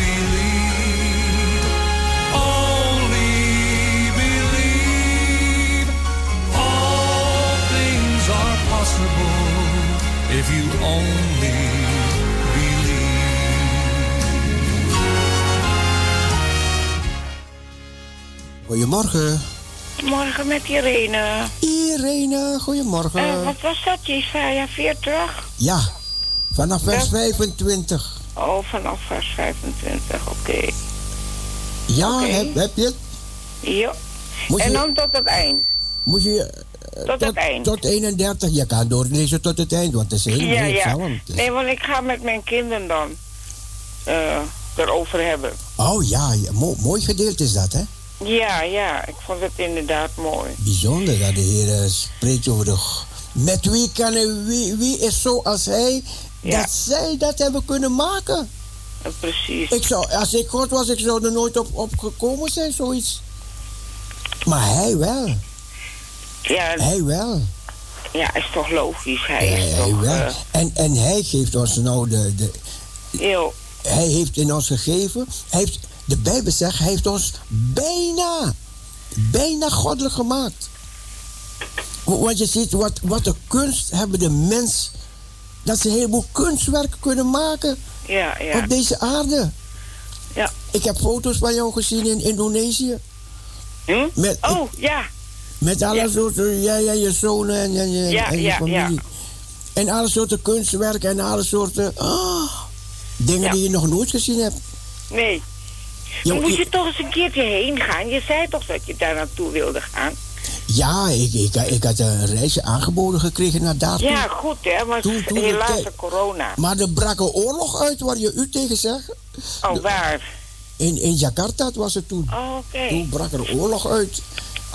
believe, only believe. All things are possible if you only Goedemorgen. Morgen met Irene. Irene, goedemorgen. Eh, wat was dat, Jesaja 40? Ja, vanaf vers Ja. 25. Oh, vanaf vers 25, oké. Ja, heb, heb je het? Ja. Moet En je- dan tot het eind. Moet je... eh, Tot het eind. Tot 31. Je kan doorlezen tot het eind, want het is heel Ja, mooi ja. psalm. Nee, want ik ga met mijn kinderen dan eh, erover hebben. Oh ja, ja, mo- mooi gedeelte is dat, hè? Ja, ja, ik vond het inderdaad mooi. Bijzonder dat de Heer eh, spreekt over de... Met wie kan hij, wie, wie is zo als hij, Ja. dat zij dat hebben kunnen maken? Precies. Ik zou, als ik God was, ik zou er nooit op, op gekomen zijn, zoiets. Maar hij wel, Ja, hij wel. ja, is toch logisch. Hij Ja, is hij toch... wel. eh, En, en hij geeft ons nou de, de... Hij heeft in ons gegeven... Hij heeft, de Bijbel zegt, hij heeft ons bijna, bijna goddelijk gemaakt. Wa- Want je ziet, wat, wat de kunst hebben de mens... Dat ze een heleboel kunstwerken kunnen maken ja, ja. op deze aarde. Ja. Ik heb foto's van jou gezien in Indonesië. Hm? Met, Oh, ja. met alle Ja. soorten, jij en je zonen en, en, je- Ja, en je ja, familie. ja. En alle soorten kunstwerken en alle soorten ah, dingen Ja. die je nog nooit gezien hebt. Nee. Dan moet je toch eens een keertje heen gaan. Je zei toch dat je daar naartoe wilde gaan? Ja, ik, ik, ik had een reisje aangeboden gekregen naar daar. Ja, goed hè, maar Toen- toen helaas de corona. Maar er brak een oorlog uit waar je u tegen zegt. Oh, waar? In, in Jakarta was het toen. Oh, oké. Toen brak er oorlog uit.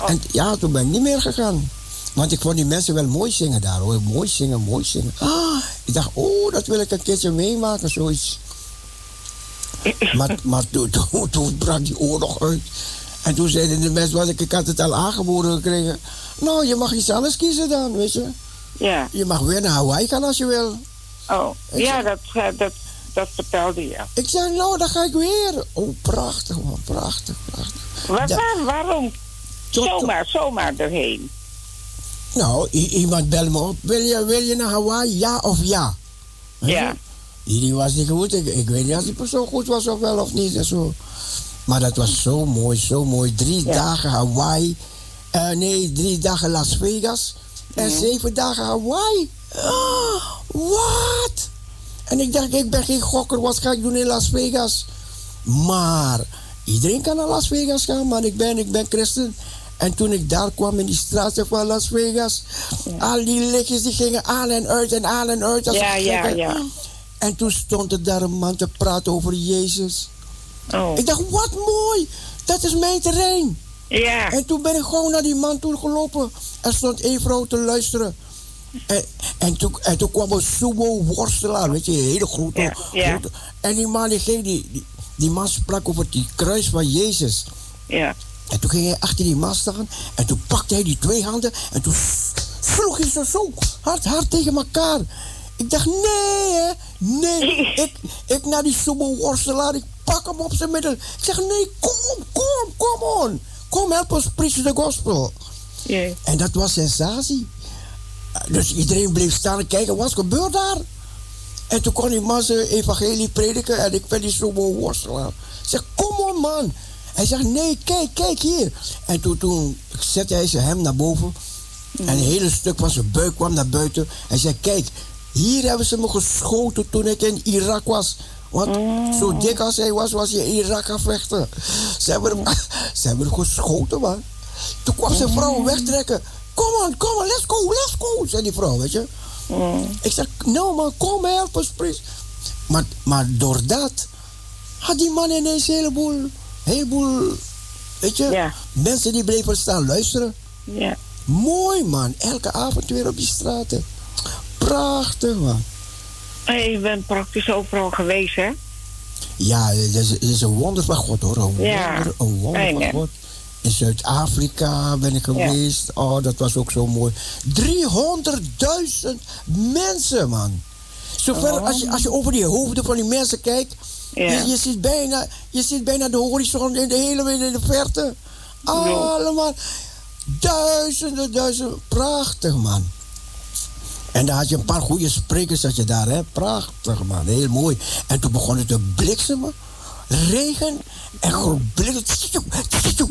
Oh. En ja, toen ben ik niet meer gegaan. Want ik vond die mensen wel mooi zingen daar hoor. Mooi zingen, mooi zingen. Ah, ik dacht, oh, dat wil ik een keertje meemaken, zoiets. Maar, maar toen, toen, toen brak die oorlog uit. En toen zeiden de mensen, wat ik, had het al aangeboden gekregen. Nou, je mag iets anders kiezen dan, weet je. Ja. Je mag weer naar Hawaii gaan als je wil. Oh, Ik ja, dat, eh, dat, dat vertelde je. Ik zei, nou, dan ga ik weer. Oh, prachtig man, prachtig, prachtig. Waar, Ja. waar- waarom? Tot- Zomaar, zomaar erheen. Nou, iemand belde me op. Wil je, wil je naar Hawaii, ja of ja? Ja. Die was niet goed. Ik, ik weet niet of die persoon goed was of wel of niet. En zo. Maar dat was zo mooi, zo mooi. Drie Ja. dagen Hawaii. Eh, nee, drie dagen Las Vegas. En Mhm. zeven dagen Hawaii. Ah, Wat? En ik dacht, ik ben geen gokker. Wat ga ik doen in Las Vegas? Maar iedereen kan naar Las Vegas gaan, maar ik ben, ik ben christen. En toen ik daar kwam in die straten van Las Vegas, al die lichtjes die gingen aan en uit en aan en uit. als Ja, ja, ja. En toen stond er daar een man te praten over Jezus. Oh. Ik dacht, wat mooi, dat is mijn terrein. Ja. En toen ben ik gewoon naar die man toe gelopen. Er stond één vrouw te luisteren. En, en, toen, en toen kwam een sumo-worstelaar, weet je, een hele grote. Ja, ja. grote- En die man, die, die, die, die man sprak over die kruis van Jezus. Ja. En toen ging hij achter die man staan. En toen pakte hij die twee handen. En toen sloeg hij ze zo hard, hard tegen elkaar. Ik dacht, nee, hè. Nee. ik, ik naar die sumo-worstelaar. Ik pak hem op zijn middel. Ik zeg, nee, kom, kom, kom on. Kom, help ons preach the gospel. En dat was sensatie. Dus iedereen bleef staan en kijken, wat gebeurt daar? En toen kon die man zijn evangelie prediken en ik ben die sumo worstelaar. Ik zeg, kom on man. Hij zegt, nee, kijk, kijk hier. En toen, toen zette hij zijn hem naar boven. En een hele stuk van zijn buik kwam naar buiten. Hij zei, kijk, hier hebben ze me geschoten toen ik in Irak was. Want zo dik als hij was, was hij in Irak gaan vechten. Ze hebben hem, ze hebben hem geschoten, man. Toen kwam zijn vrouw wegtrekken. Kom on, kom on, let's go, let's go, zei die vrouw, weet je. Ik zeg, no man, kom help us, please. Maar, maar door dat had die man ineens een heleboel, heleboel, weet je, mensen die bleven staan luisteren. Ja. Mooi man, elke avond weer op die straten. Prachtig man. Hey, je bent praktisch overal geweest, hè? Ja, het is, een wonder van God hoor. Een Ja, wonder, een wonder van? God. In Zuid-Afrika ben ik geweest. Oh, dat was ook zo mooi. 300.000 mensen, man. Zover als, je, als je over die hoofden van die mensen kijkt. Ja. Je, je, ziet bijna, je ziet bijna de horizon in de hele in de verte. Allemaal. Duizenden, duizenden. Prachtig, man. En dan had je een paar goede sprekers had je daar, hè? Prachtig, man. Heel mooi. En toen begon het te bliksemen. Regen. En gewoon bliksem. Tjoe.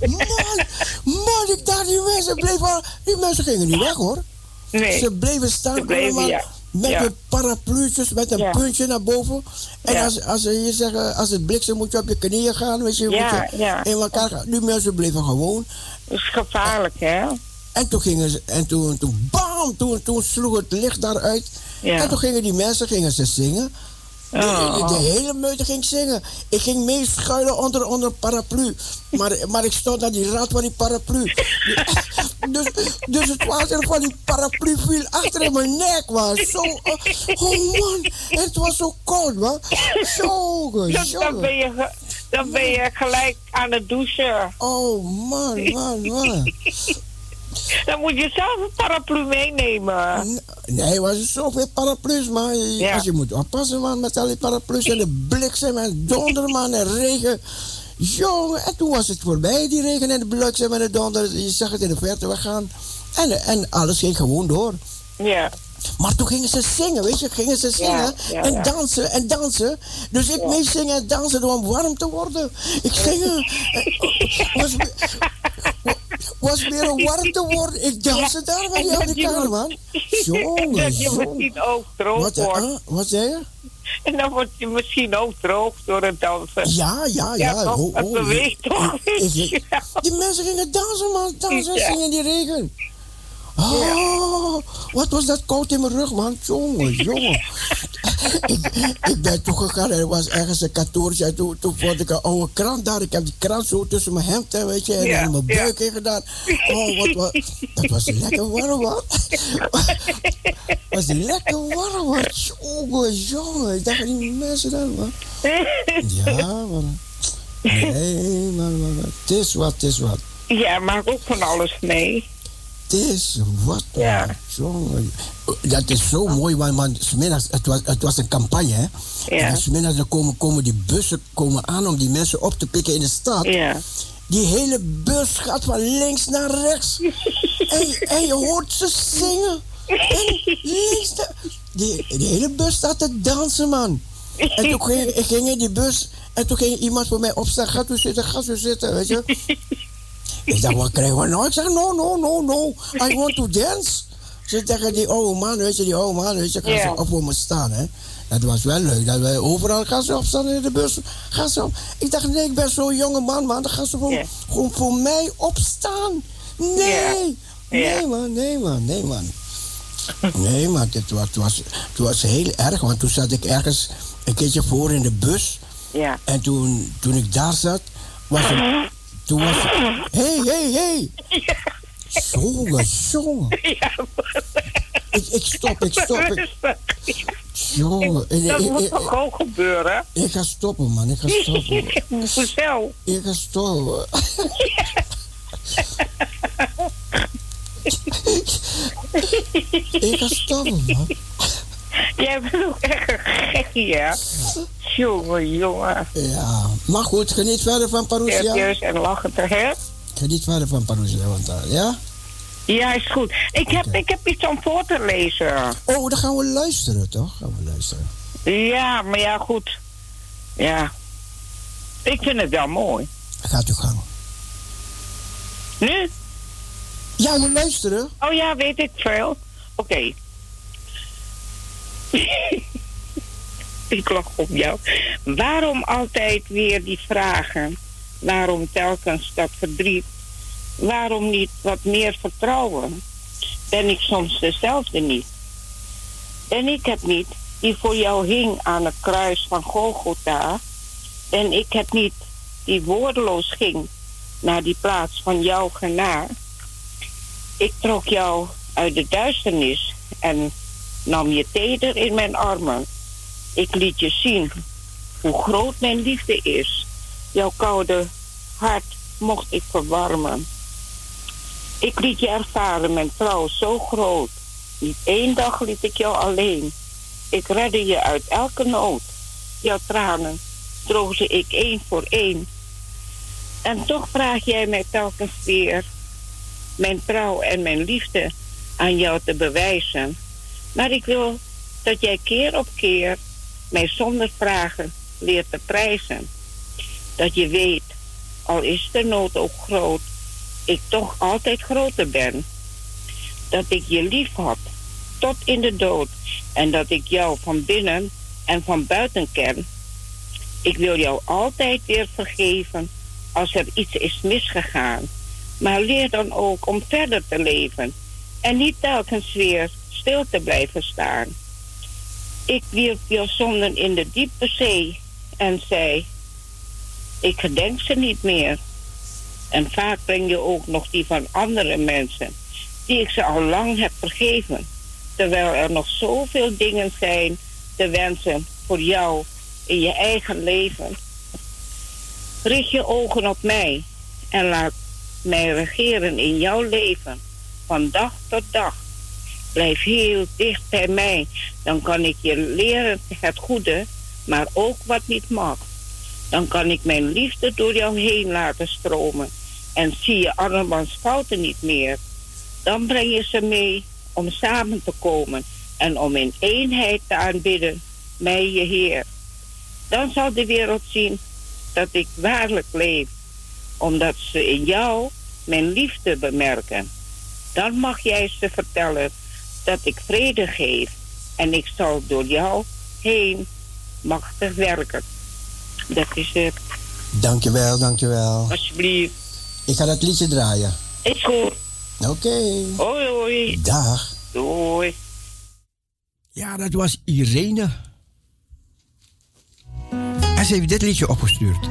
Man, man, ik dacht, die mensen bleven... Die mensen gingen niet weg, hoor. Nee. Ze bleven staan Ze bleven, allemaal ja. met Ja. de parapluutjes, met een Ja. puntje naar boven. En als, als, ze je zeggen, als het bliksem moet je op je knieën gaan, weet je, Ja, moet je ja. in elkaar gaan. Die mensen bleven gewoon. Dat is gevaarlijk, hè? En toen gingen ze, en toen, toen bam, toen, toen sloeg het licht daaruit. Ja. En toen gingen die mensen gingen ze zingen. De, Oh. de hele meute ging zingen. Ik ging mee schuilen onder, onder een paraplu. Maar, maar ik stond aan die rand van die paraplu. dus, dus het water van die paraplu viel achter in mijn nek, man. Zo, oh, oh man, het was zo koud, man. Jongen, Dus dan, ben je, dan ben je gelijk aan het douchen. Oh man, man, man. Dan moet je zelf een paraplu meenemen. Nee, was er zoveel paraplu's, Ja. Als je moet oppassen, man, met al die paraplu's en de bliksem en donder, man, en regen. Jongen, en toen was het voorbij, die regen en de bliksem en de donder. Je zag het in de verte weggaan. En, en alles ging gewoon door. Ja. Maar toen gingen ze zingen, weet je, gingen ze zingen ja, en dansen en dansen. Dus ik mee zingen en dansen om warm te worden. Ik zingen. eh, Was, was weer om warm te worden. Ik danste daar bij die En dat je Amerikanen, moet- man. Jongen, je jongen. misschien ook droog Wat, eh, wordt. ah, wat zei je? En dan word je misschien ook droog door het dansen. Ja, ja, ja. toch? Oh, het oh, beweegt toch? Die mensen gingen dansen, man. Dansen en Ja. zingen in die regen. Oh, wat was dat koud in mijn rug, man. Jongen, jongen. ik, ik ben toegegaan en er was ergens een kantoortje. En toen, toen vond ik een oude krant daar. Ik heb die krant zo tussen mijn hemd, hè, weet je. En Ja, mijn ja. buik in gedaan. Oh, wat, wat, dat was lekker warm, man. was lekker warm, man. Jongen, jongen. Ik dacht aan die mensen daar, man. Ja, man. Nee, man, man, man. Het is wat, het is wat. Ja, maak ook van alles mee. Het is wat, Ja. man. Jongen. Dat is zo mooi, want, middags, het, was, het was een campagne, hè? Ja. En 's middags dan komen, komen die bussen komen aan om die mensen op te pikken in de stad. Ja. Die hele bus gaat van links naar rechts. en, en je hoort ze zingen. En links naar... Die, die hele bus staat te dansen, man. En toen ging ik ging in die bus en toen ging iemand voor mij opstaan. Ga u zitten, ga u zitten, weet je. Ik dacht, wat krijgen we nou? Ik zeg, no, no, no, no. I want to dance. Ze tegen die oude man, weet je, die oude man, weet je, gaan ze op voor me staan, hè. Dat was wel leuk. Dat wij overal gaan ze opstaan in de bus. Gaan ze op. Ik dacht, nee, ik ben zo'n jonge man, man. Dan gaan ze gewoon, voor mij opstaan. Nee. Nee, man, nee, man, nee, man. Nee, maar het was, het, was, het was heel erg, want toen zat ik ergens een keertje voor in de bus. Ja. En toen, toen ik daar zat, was het. Toen was het. Hé, hé, hé! Jongen, jongen. Ja. Ik, ik stop, ik stop. Ik, jongen, Dat ik, moet ik, toch ook gebeuren? ik ga stoppen, man. Ik ga stoppen. Hoezo? Ik ga stoppen. ik ga stoppen, man. Jij bent ook echt een gekkie, hè? Jongen, jongen. Ja, maar goed, geniet verder van Parousia. Serieus en lachen te hè? Geniet verder van Parousia, want uh, ja? Ja, is goed. Ik heb, ik heb iets om voor te lezen. Oh, dan gaan we luisteren, toch? Gaan we luisteren. Ja, maar ja, goed. Ja. Ik vind het wel mooi. Gaat u gang. Nu? Ja, we luisteren. Oh ja, weet ik veel. Oké. ik lach op jou. Waarom altijd weer die vragen? Waarom telkens dat verdriet? Waarom niet wat meer vertrouwen? Ben ik soms dezelfde niet? Ben ik het niet die voor jou hing aan het kruis van Golgotha? Ben ik het niet die woordeloos ging naar die plaats van jouw genaar? Ik trok jou uit de duisternis en nam je teder in mijn armen. Ik liet je zien hoe groot mijn liefde is. Jouw koude hart mocht ik verwarmen. Ik liet je ervaren, mijn trouw zo groot. Niet één dag liet ik jou alleen. Ik redde je uit elke nood. Jouw tranen droogde ik één voor één. En toch vraag jij mij telkens weer mijn trouw en mijn liefde aan jou te bewijzen. Maar ik wil dat jij keer op keer mij zonder vragen leert te prijzen. Dat je weet, al is de nood ook groot, ik toch altijd groter ben. Dat ik je lief had, tot in de dood. En dat ik jou van binnen en van buiten ken. Ik wil jou altijd weer vergeven als er iets is misgegaan. Maar leer dan ook om verder te leven en niet telkens weer te blijven staan. Ik wierp jouw zonden in de diepe zee en zei: Ik gedenk ze niet meer. En vaak breng je ook nog die van andere mensen, die ik ze al lang heb vergeven. Terwijl er nog zoveel dingen zijn te wensen voor jou in je eigen leven. Richt je ogen op mij en laat mij regeren in jouw leven, van dag tot dag. Blijf heel dicht bij mij, dan kan ik je leren het goede, maar ook wat niet mag. Dan kan ik mijn liefde door jou heen laten stromen en zie je andermans fouten niet meer. Dan breng je ze mee om samen te komen en om in eenheid te aanbidden, mij je Heer. Dan zal de wereld zien dat ik waarlijk leef, omdat ze in jou mijn liefde bemerken. Dan mag jij ze vertellen dat ik vrede geef en ik zal door jou heen machtig werken. Dat is het. Dankjewel, dankjewel. Alsjeblieft. Ik ga dat liedje draaien. Is goed. Oké. Hoi, hoi. Dag. Doei. Ja, dat was Irene. En ze heeft dit liedje opgestuurd.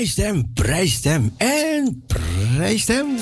Prijs hem, prijs hem en prijs hem.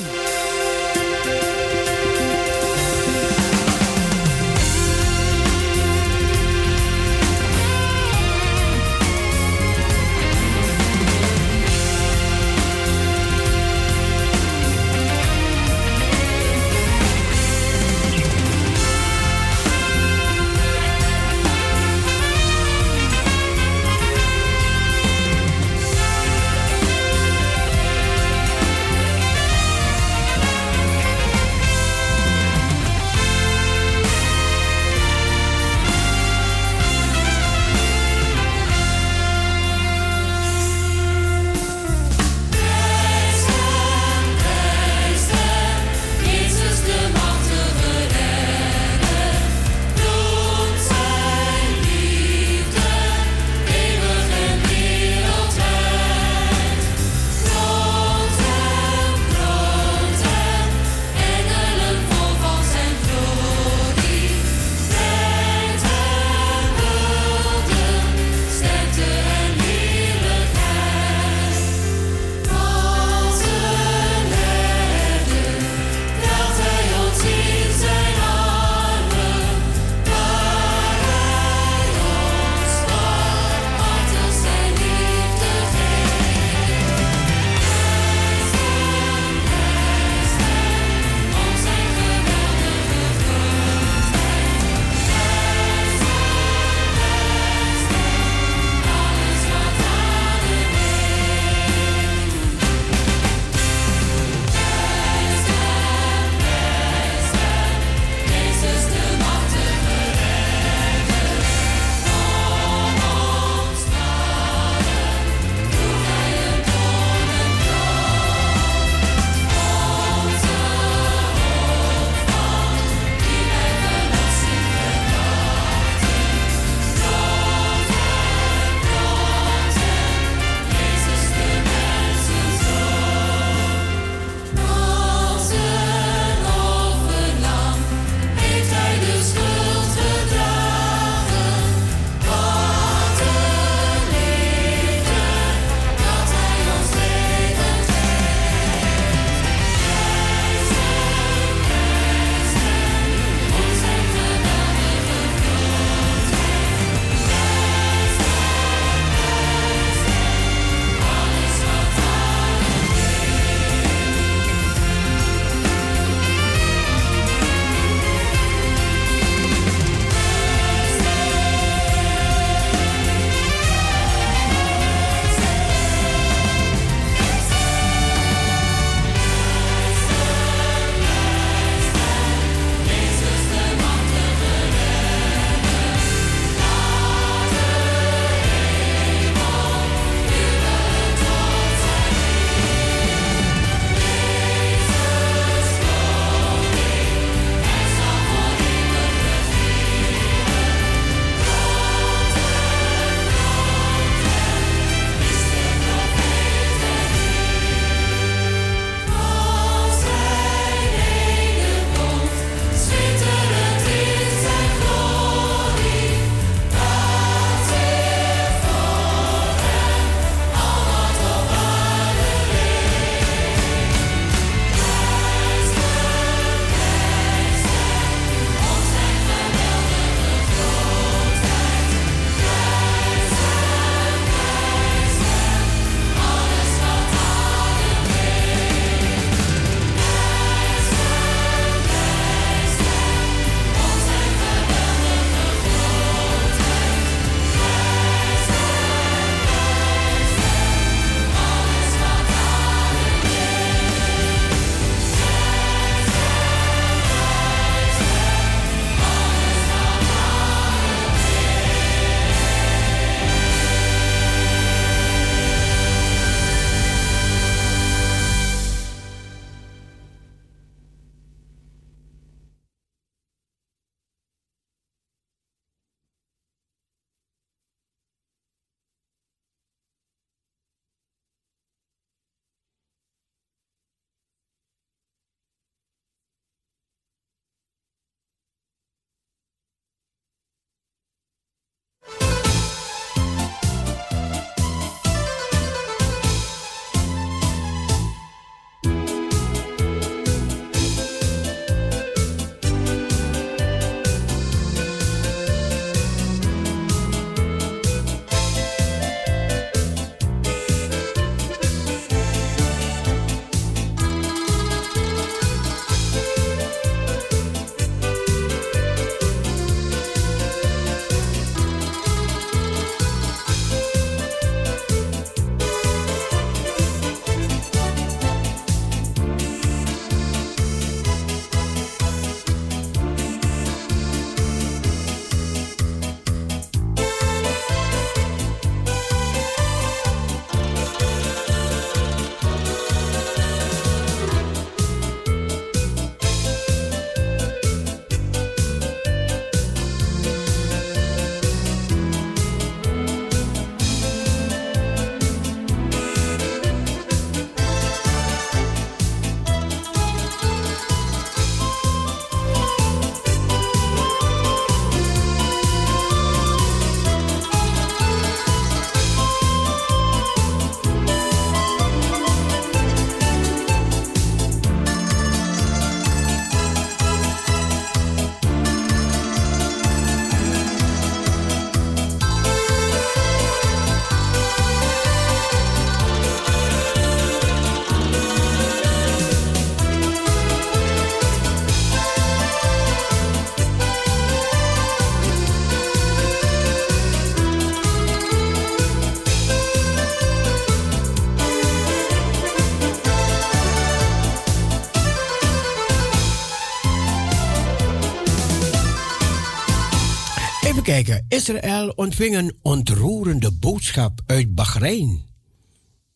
Israël ontving een ontroerende boodschap uit Bahrein.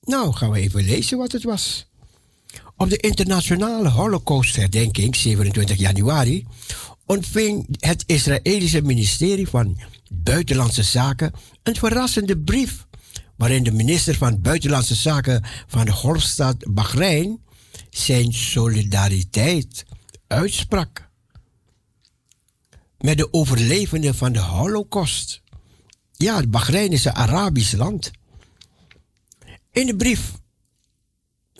Nou, gaan we even lezen wat het was. Op de internationale Holocaustherdenking, 27 januari, ontving het Israëlische ministerie van Buitenlandse Zaken een verrassende brief waarin de minister van Buitenlandse Zaken van de Golfstaat Bahrein zijn solidariteit uitsprak met de overlevenden van de Holocaust. Ja, Bahrein is een Arabisch land. In de brief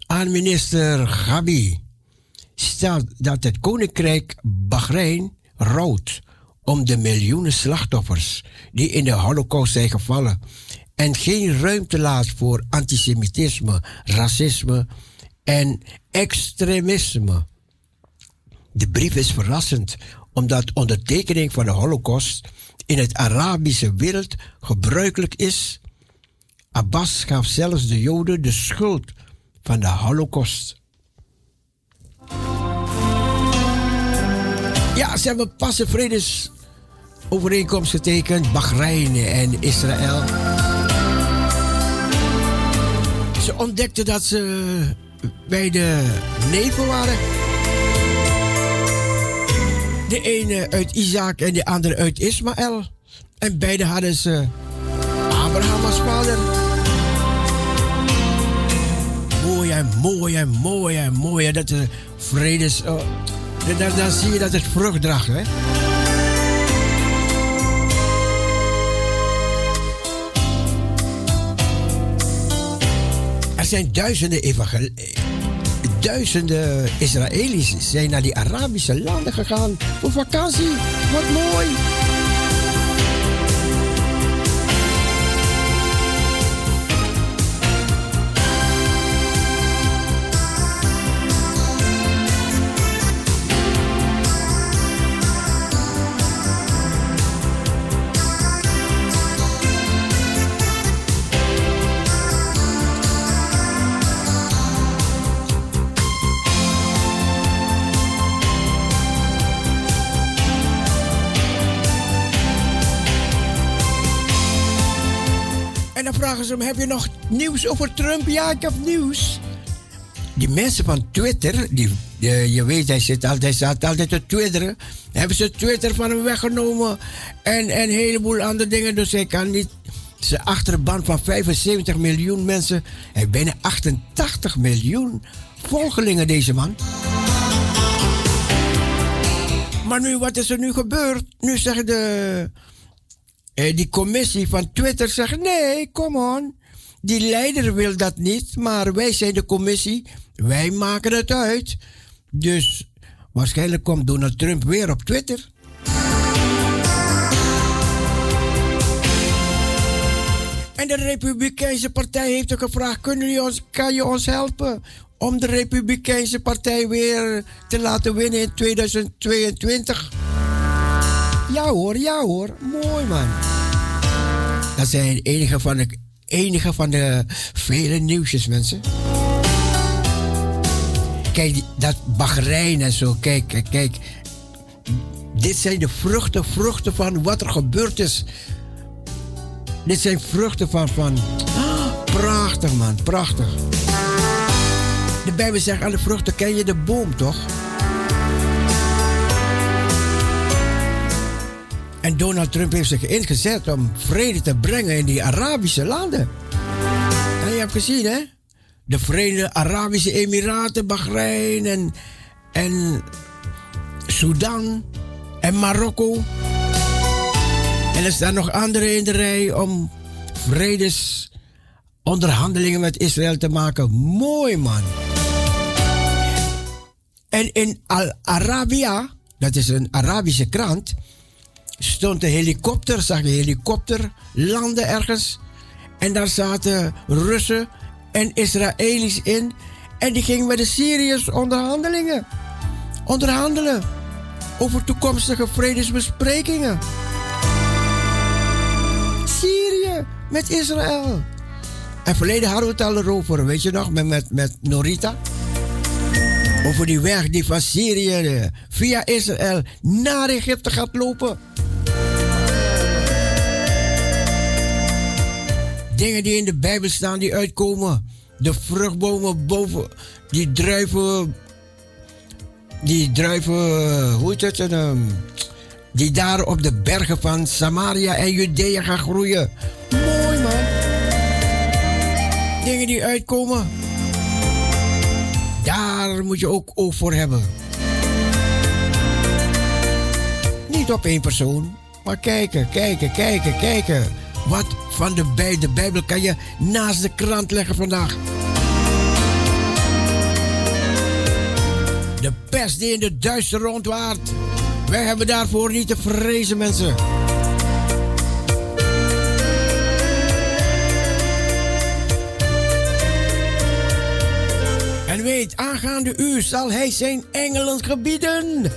aan minister Gabi staat dat het koninkrijk Bahrein rouwt om de miljoenen slachtoffers die in de Holocaust zijn gevallen en geen ruimte laat voor antisemitisme, racisme en extremisme. De brief is verrassend omdat ondertekening van de Holocaust in het Arabische wereld gebruikelijk is. Abbas gaf zelfs de Joden de schuld van de Holocaust. Ja, ze hebben pas een vredesovereenkomst getekend, Bahrein en Israël. Ze ontdekten dat ze bij de neven waren. De ene uit Isaac en de andere uit Ismaël. En beide hadden ze Abraham als vader. Mooi en mooi en mooi en mooi. Dat de vredes... oh, dan, zie je dat het vrucht draagt, hè. Er zijn duizenden evangel- Duizenden Israëli's zijn naar die Arabische landen gegaan voor vakantie. Wat mooi! Heb je nog nieuws over Trump? Ja, ik heb nieuws. Die mensen van Twitter, die, je weet, hij zit altijd, staat altijd te twitteren. Hebben ze Twitter van hem weggenomen en, en een heleboel andere dingen. Dus hij kan niet, zijn achterban van 75 miljoen mensen. Hij bijna 88 miljoen volgelingen, deze man. Maar nu, wat is er nu gebeurd? Nu zeggen de, eh, die commissie van Twitter zegt: nee, kom on. Die leider wil dat niet, maar wij zijn de commissie. Wij maken het uit. Dus waarschijnlijk komt Donald Trump weer op Twitter. En de Republikeinse Partij heeft ook gevraagd: kunnen jullie ons, kan je ons helpen om de Republikeinse Partij weer te laten winnen in 2022? Ja hoor, ja hoor. Mooi man. Dat zijn enige van de, enige van de vele nieuwsjes, mensen. Kijk, dat Bahrein en zo, kijk, kijk. Dit zijn de vruchten, vruchten van wat er gebeurd is. Dit zijn vruchten van, van... Prachtig man, prachtig. De Bijbel zegt, aan de vruchten ken je de boom, toch? En Donald Trump heeft zich ingezet om vrede te brengen in die Arabische landen. En je hebt gezien, hè? De Verenigde Arabische Emiraten, Bahrein en, en Sudan en Marokko. En er staan nog andere in de rij om vredesonderhandelingen met Israël te maken. Mooi man. En in Al-Arabia, dat is een Arabische krant, stond een helikopter, zag een helikopter landen ergens. En daar zaten Russen en Israëli's in. En die gingen met de Syriërs onderhandelingen. Onderhandelen over toekomstige vredesbesprekingen. Syrië met Israël. En verleden hadden we het al erover, weet je nog, met, met, met Norita. Over die weg die van Syrië eh, via Israël naar Egypte gaat lopen. Dingen die in de Bijbel staan die uitkomen. De vruchtbomen boven, die druiven, die druiven, hoe heet het? ehm, die daar op de bergen van Samaria en Judea gaan groeien. Mooi man. Dingen die uitkomen. Daar moet je ook oog voor hebben. Niet op één persoon, maar kijken, kijken, kijken, kijken. Wat van de, bij de Bijbel kan je naast de krant leggen vandaag? De pest die in de duister rondwaart. Wij hebben daarvoor niet te vrezen, mensen. En weet, aangaande u zal hij zijn engelen gebieden.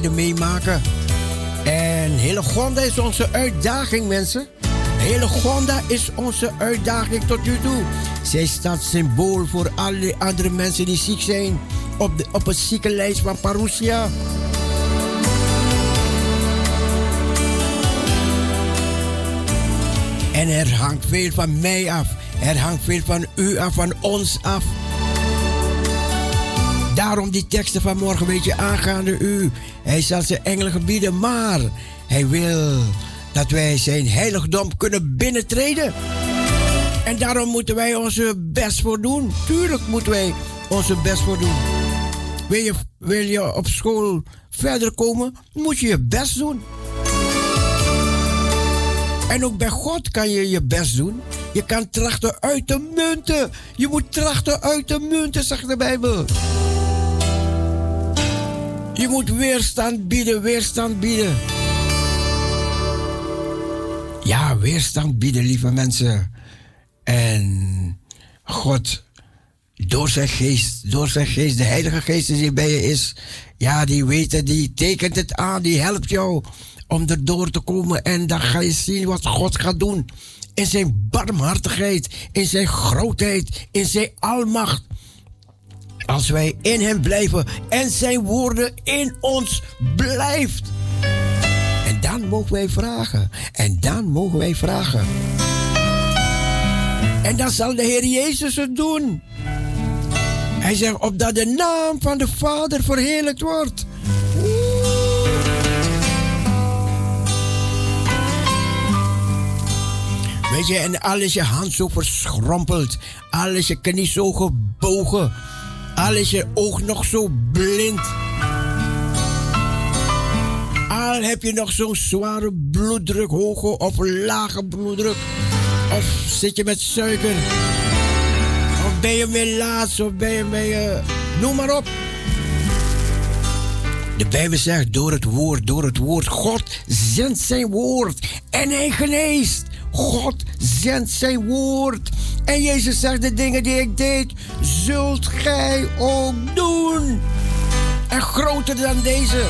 Meemaken. En Hillegonda is onze uitdaging, mensen. Hillegonda is onze uitdaging tot nu toe. Zij staat symbool voor alle andere mensen die ziek zijn. Op, de, op het ziekenlijst van Parousia. En er hangt veel van mij af. Er hangt veel van u af, van ons af. Daarom die teksten van morgen, weet je, aangaande u. Hij zal zijn engelen gebieden, maar hij wil dat wij zijn heiligdom kunnen binnentreden. En daarom moeten wij onze best voor doen. Tuurlijk moeten wij onze best voor doen. Wil je, wil je op school verder komen, moet je je best doen. En ook bij God kan je je best doen. Je kan trachten uit te munten. Je moet trachten uit te munten, zegt de Bijbel. Je moet weerstand bieden, weerstand bieden. Ja, weerstand bieden, lieve mensen. En God, door zijn geest, door zijn geest, de Heilige Geest die bij je is, ja, die weet het, die tekent het aan, die helpt jou om erdoor te komen. En dan ga je zien wat God gaat doen. In zijn barmhartigheid, in zijn grootheid, in zijn almacht. Als wij in hem blijven en zijn woorden in ons blijft. En dan mogen wij vragen. En dan mogen wij vragen. En dan zal de Heer Jezus het doen. Hij zegt, opdat de naam van de Vader verheerlijkt wordt. Weet je, en al is je hand zo verschrompeld, al is je knie zo gebogen, al is je oog nog zo blind. Al heb je nog zo'n zware bloeddruk, hoge of lage bloeddruk. Of zit je met suiker. Of ben je melaats, of ben je, ben je... Noem maar op. De Bijbel zegt door het woord, door het woord. God zendt zijn woord en hij geneest. God zendt zijn woord. En Jezus zegt de dingen die ik deed, zult gij ook doen. En groter dan deze.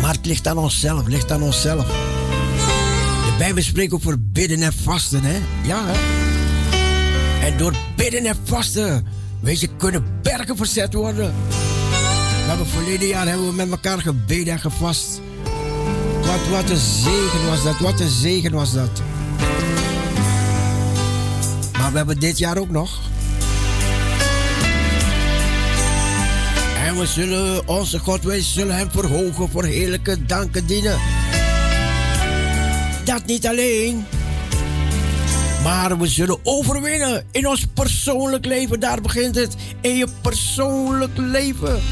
Maar het ligt aan onszelf, ligt aan onszelf. De Bijbel spreekt over bidden en vasten, hè? Ja, hè? En door bidden en vasten, weet je, kunnen bergen verzet worden. We hebben verleden jaar hebben we met elkaar gebeden en gevast. Wat, wat een zegen was dat, wat een zegen was dat. Maar we hebben dit jaar ook nog. En we zullen onze God, wij zullen hem verhogen voor heerlijke danken dienen. Dat niet alleen. Maar we zullen overwinnen in ons persoonlijk leven. Daar begint het. In je persoonlijk leven.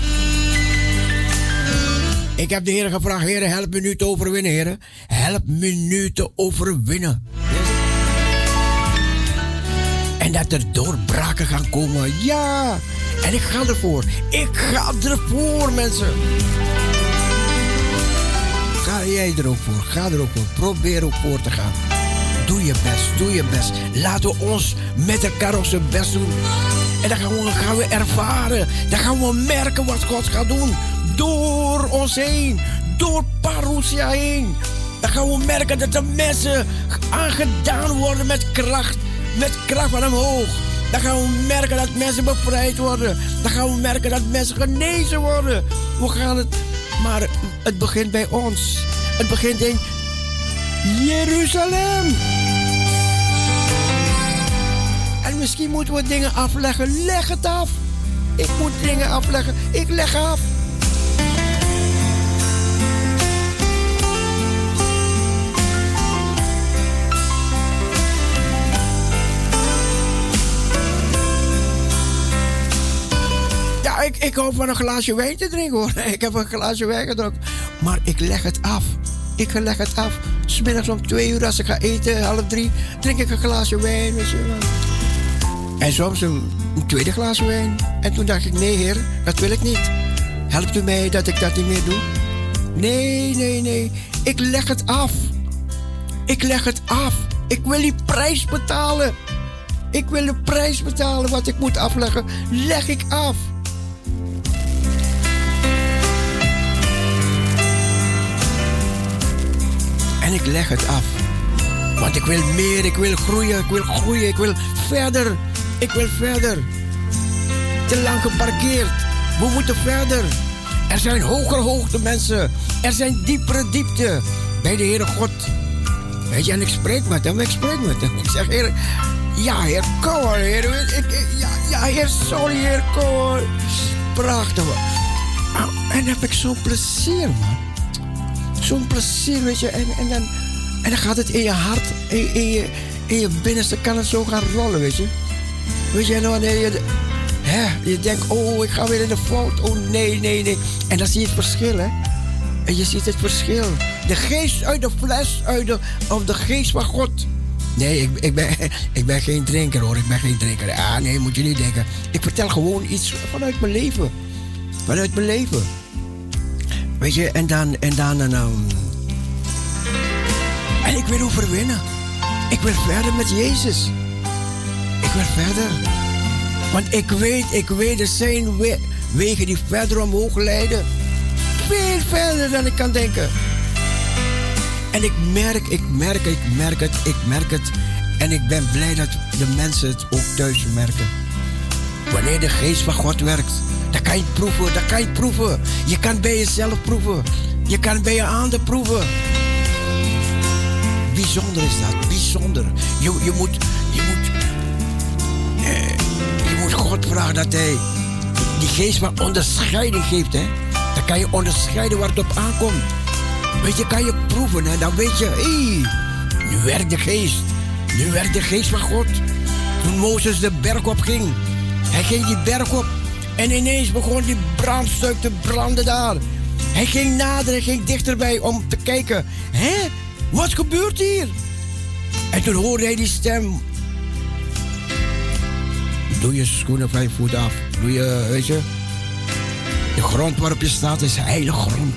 Ik heb de Heer gevraagd, Heer, help me nu te overwinnen, Heer. Help me nu te overwinnen. En dat er doorbraken gaan komen. Ja. En ik ga ervoor. Ik ga ervoor, mensen. Ga jij er ook voor. Ga er ook voor. Probeer ook voor te gaan. Doe je best. Doe je best. Laten we ons met elkaar onze best doen. En dan gaan we, gaan we ervaren. Dan gaan we merken wat God gaat doen. Door ons heen. Door Parousia heen. Dan gaan we merken dat de mensen aangedaan worden met kracht. Met kracht van omhoog. Dan gaan we merken dat mensen bevrijd worden. Dan gaan we merken dat mensen genezen worden. We gaan het... Maar het begint bij ons. Het begint in Jeruzalem. En misschien moeten we dingen afleggen. Leg het af. Ik moet dingen afleggen. Ik leg af. Ik, hou van een glaasje wijn te drinken hoor. Ik heb een glaasje wijn gedronken. Maar ik leg het af. Ik leg het af. Smiddags om twee uur als ik ga eten, half drie, drink ik een glaasje wijn. Weet je. En soms een, tweede glas wijn. En toen dacht ik, nee heer, dat wil ik niet. Helpt u mij dat ik dat niet meer doe? Nee, nee, nee. Ik leg het af. Ik leg het af. Ik wil die prijs betalen. Ik wil de prijs betalen wat ik moet afleggen. Leg ik af. En ik leg het af. Want ik wil meer, ik wil groeien, ik wil groeien, ik wil verder. Ik wil verder. Te lang geparkeerd. We moeten verder. Er zijn hogere hoogte, mensen. Er zijn diepere diepte bij de Heere God. Weet je, en ik spreek met hem, ik spreek met hem. Ik zeg, ja, Heer, kom Heer. Ik, ja, ja, Heer, sorry, Heer, kom. Prachtig. Ah, En heb ik zo'n plezier, man. Zo'n plezier, weet je. En, en, dan, en dan gaat het in je hart, in, in, je, in je binnenste, kan het zo gaan rollen, weet je. Weet je, en wanneer je, hè, je denkt, oh, ik ga weer in de fout. Oh, nee, nee, nee. En dan zie je het verschil, hè. En je ziet het verschil. De geest uit de fles, uit de, of de geest van God. Nee, ik, ik, ben, ik ben geen drinker hoor, ik ben geen drinker. Ah, nee, moet je niet denken. Ik vertel gewoon iets vanuit mijn leven. Vanuit mijn leven. Weet je, en dan, en dan, en dan. En ik wil overwinnen. Ik wil verder met Jezus. Ik wil verder. Want ik weet, ik weet, er zijn we- wegen die verder omhoog leiden. Veel verder dan ik kan denken. En ik merk, ik merk, ik merk het, ik merk het. En ik ben blij dat de mensen het ook thuis merken. Wanneer de geest van God werkt, dan kan je proeven, dan kan je proeven. Je kan bij jezelf proeven. Je kan bij je handen proeven. Bijzonder is dat, bijzonder. Je, je moet, je moet, eh, je moet God vragen dat hij die geest van onderscheiding geeft, hè. Dan kan je onderscheiden waar het op aankomt. Weet je, kan je proeven, hè. Dan weet je, hé, nu werkt de geest. Nu werkt de geest van God. Toen Mozes de berg op ging, hij ging die berg op en ineens begon die brandstuk te branden daar. Hij ging nader, hij ging dichterbij om te kijken. Hé, wat gebeurt hier? En toen hoorde hij die stem. Doe je schoenen vijf voet af. Doe je, weet. De grond waarop je staat is heilige grond.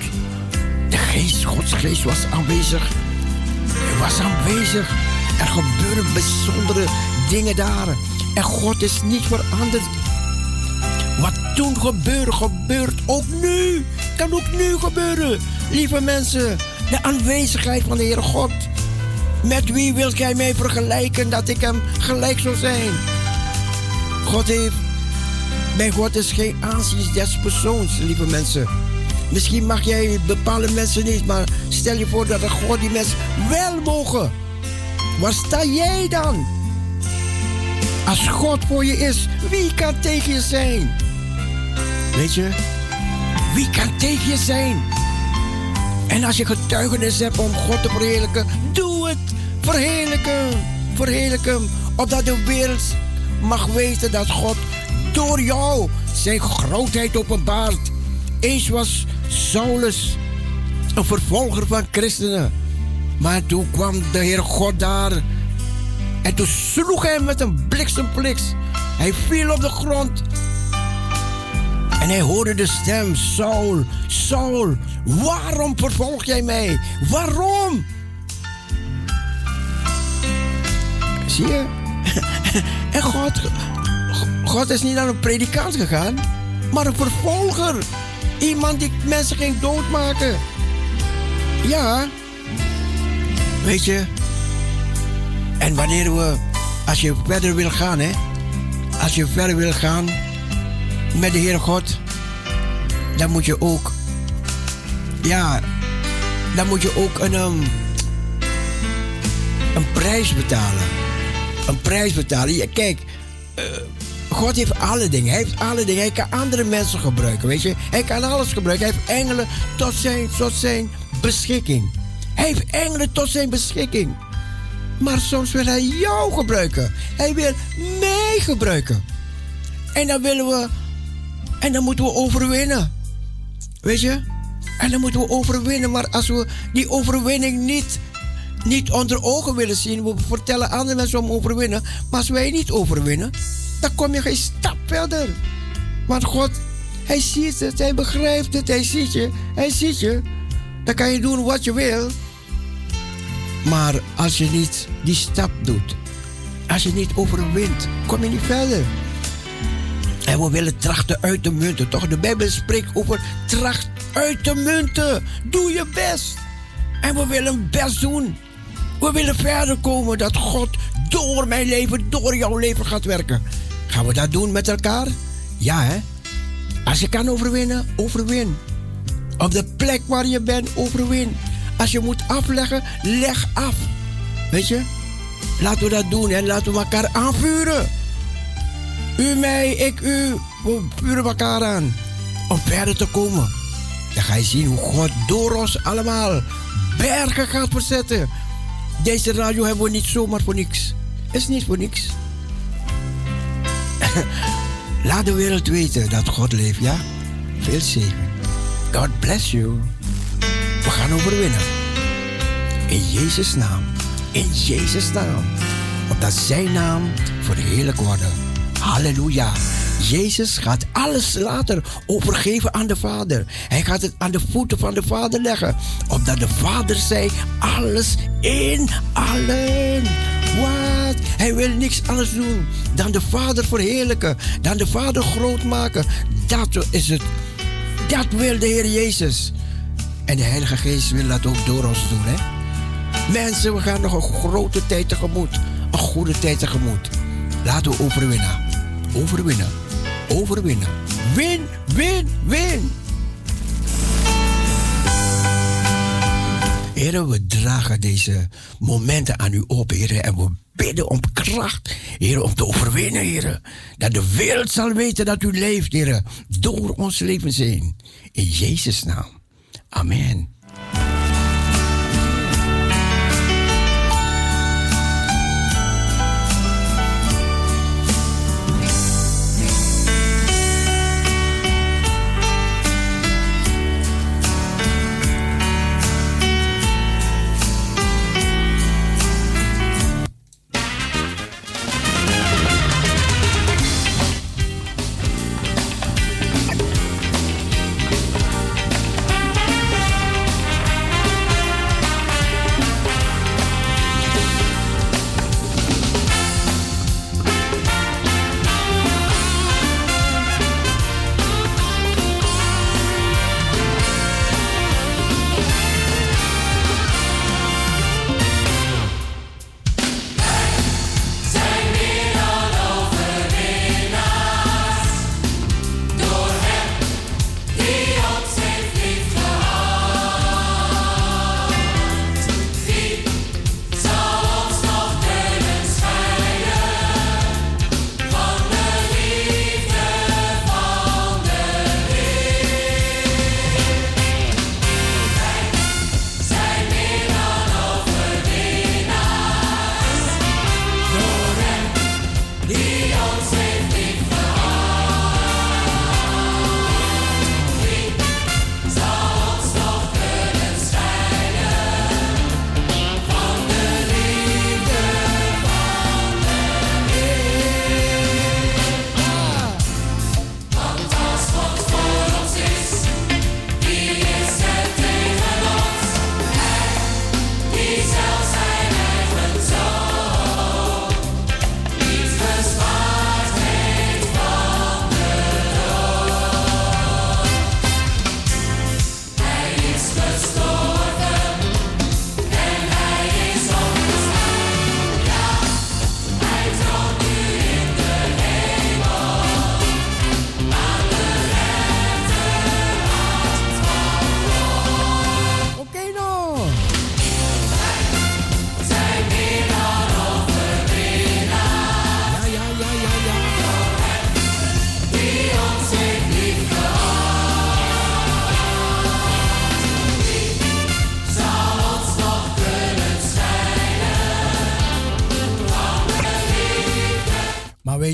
De geest, Gods geest was aanwezig. Hij was aanwezig. Er gebeuren bijzondere dingen daar. En God is niet veranderd. Wat toen gebeurde, gebeurt ook nu. Kan ook nu gebeuren. Lieve mensen, de aanwezigheid van de Heere God. Met wie wilt gij mij vergelijken dat ik hem gelijk zou zijn? God heeft. Bij God is geen aanzien des persoons, lieve mensen. Misschien mag jij bepaalde mensen niet, maar stel je voor dat de God die mensen wel mogen. Waar sta jij dan? Als God voor je is, wie kan tegen je zijn? Je, wie kan tegen je zijn? En als je getuigenis hebt om God te verheerlijken, doe het. Verheerlijk hem. Verheerlijk hem. Opdat de wereld mag weten dat God door jou zijn grootheid openbaart. Eens was Saulus een vervolger van christenen. Maar toen kwam de Heer God daar. En toen sloeg hij met een bliksempliks. Hij viel op de grond. En hij hoorde de stem: Saul, Saul, waarom vervolg jij mij? Waarom? Zie je? En God, God is niet naar een predikant gegaan, maar een vervolger. Iemand die mensen ging doodmaken. Ja. Weet je. En wanneer we, als je verder wil gaan, hè. Als je verder wil gaan met de Heere God, dan moet je ook, ja, dan moet je ook een, um, een prijs betalen. Een prijs betalen. Ja, kijk, eh, God heeft alle dingen. Hij heeft alle dingen. Hij kan andere mensen gebruiken, weet je. Hij kan alles gebruiken. Hij heeft engelen tot zijn, tot zijn beschikking. Hij heeft engelen tot zijn beschikking. Maar soms wil hij jou gebruiken. Hij wil mij gebruiken. En dan willen we. En dan moeten we overwinnen. Weet je? En dan moeten we overwinnen. Maar als we die overwinning niet, niet onder ogen willen zien. We vertellen andere mensen om overwinnen. Maar als wij niet overwinnen. Dan kom je geen stap verder. Want God, Hij ziet het. Hij begrijpt het. Hij ziet je. Hij ziet je. Dan kan je doen wat je wil. Maar als je niet die stap doet, als je niet overwint, kom je niet verder. En we willen trachten uit de munten, toch? De Bijbel spreekt over tracht uit de munten. Doe je best. En we willen best doen. We willen verder komen dat God door mijn leven, door jouw leven gaat werken. Gaan we dat doen met elkaar? Ja, hè? Als je kan overwinnen, overwin. Op de plek waar je bent, overwin. Als je moet afleggen, leg af. Weet je? Laten we dat doen en laten we elkaar aanvuren. U mij, ik u. We vuren elkaar aan. Om verder te komen. Dan ga je zien hoe God door ons allemaal bergen gaat verzetten. Deze radio hebben we niet zomaar voor niks. Is niet voor niks. Laat de wereld weten dat God leeft, ja? Veel zegen. God bless you. We gaan overwinnen. In Jezus' naam. In Jezus' naam. Opdat zijn naam verheerlijk worden. Halleluja. Jezus gaat alles later overgeven aan de Vader. Hij gaat het aan de voeten van de Vader leggen. Opdat de Vader zei, alles in allen. Wat? Hij wil niks anders doen dan de Vader verheerlijken. Dan de Vader groot maken. Dat is het. Dat wil de Heer Jezus. En de Heilige Geest wil dat ook door ons doen. Hè? Mensen, we gaan nog een grote tijd tegemoet. Een goede tijd tegemoet. Laten we overwinnen. Overwinnen. Overwinnen. Win, win, win. Heren, we dragen deze momenten aan u op, heren. En we bidden om kracht, heren, om te overwinnen, heren. Dat de wereld zal weten dat u leeft, heren. Door ons leven heen. In Jezus' naam. Amen.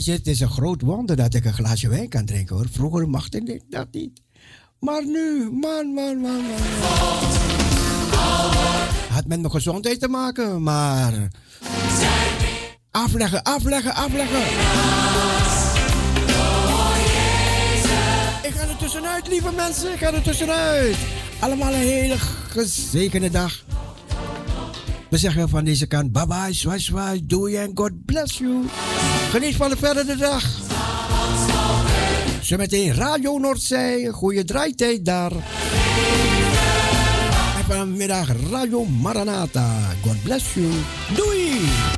Het is een groot wonder dat ik een glaasje wijn kan drinken hoor. Vroeger mocht ik dat niet. Maar nu, man, man, man, man. Had met mijn gezondheid te maken, maar. Afleggen, afleggen, afleggen. Ik ga er tussenuit, lieve mensen. Ik ga er tussenuit. Allemaal een hele gezegende dag. We zeggen van deze kant bye bye, swai swai, doei en God bless you. Geniet van de verdere dag. Zometeen Radio Noordzee, goede draaitijd daar. En vanmiddag Radio Maranata. God bless you. Doei!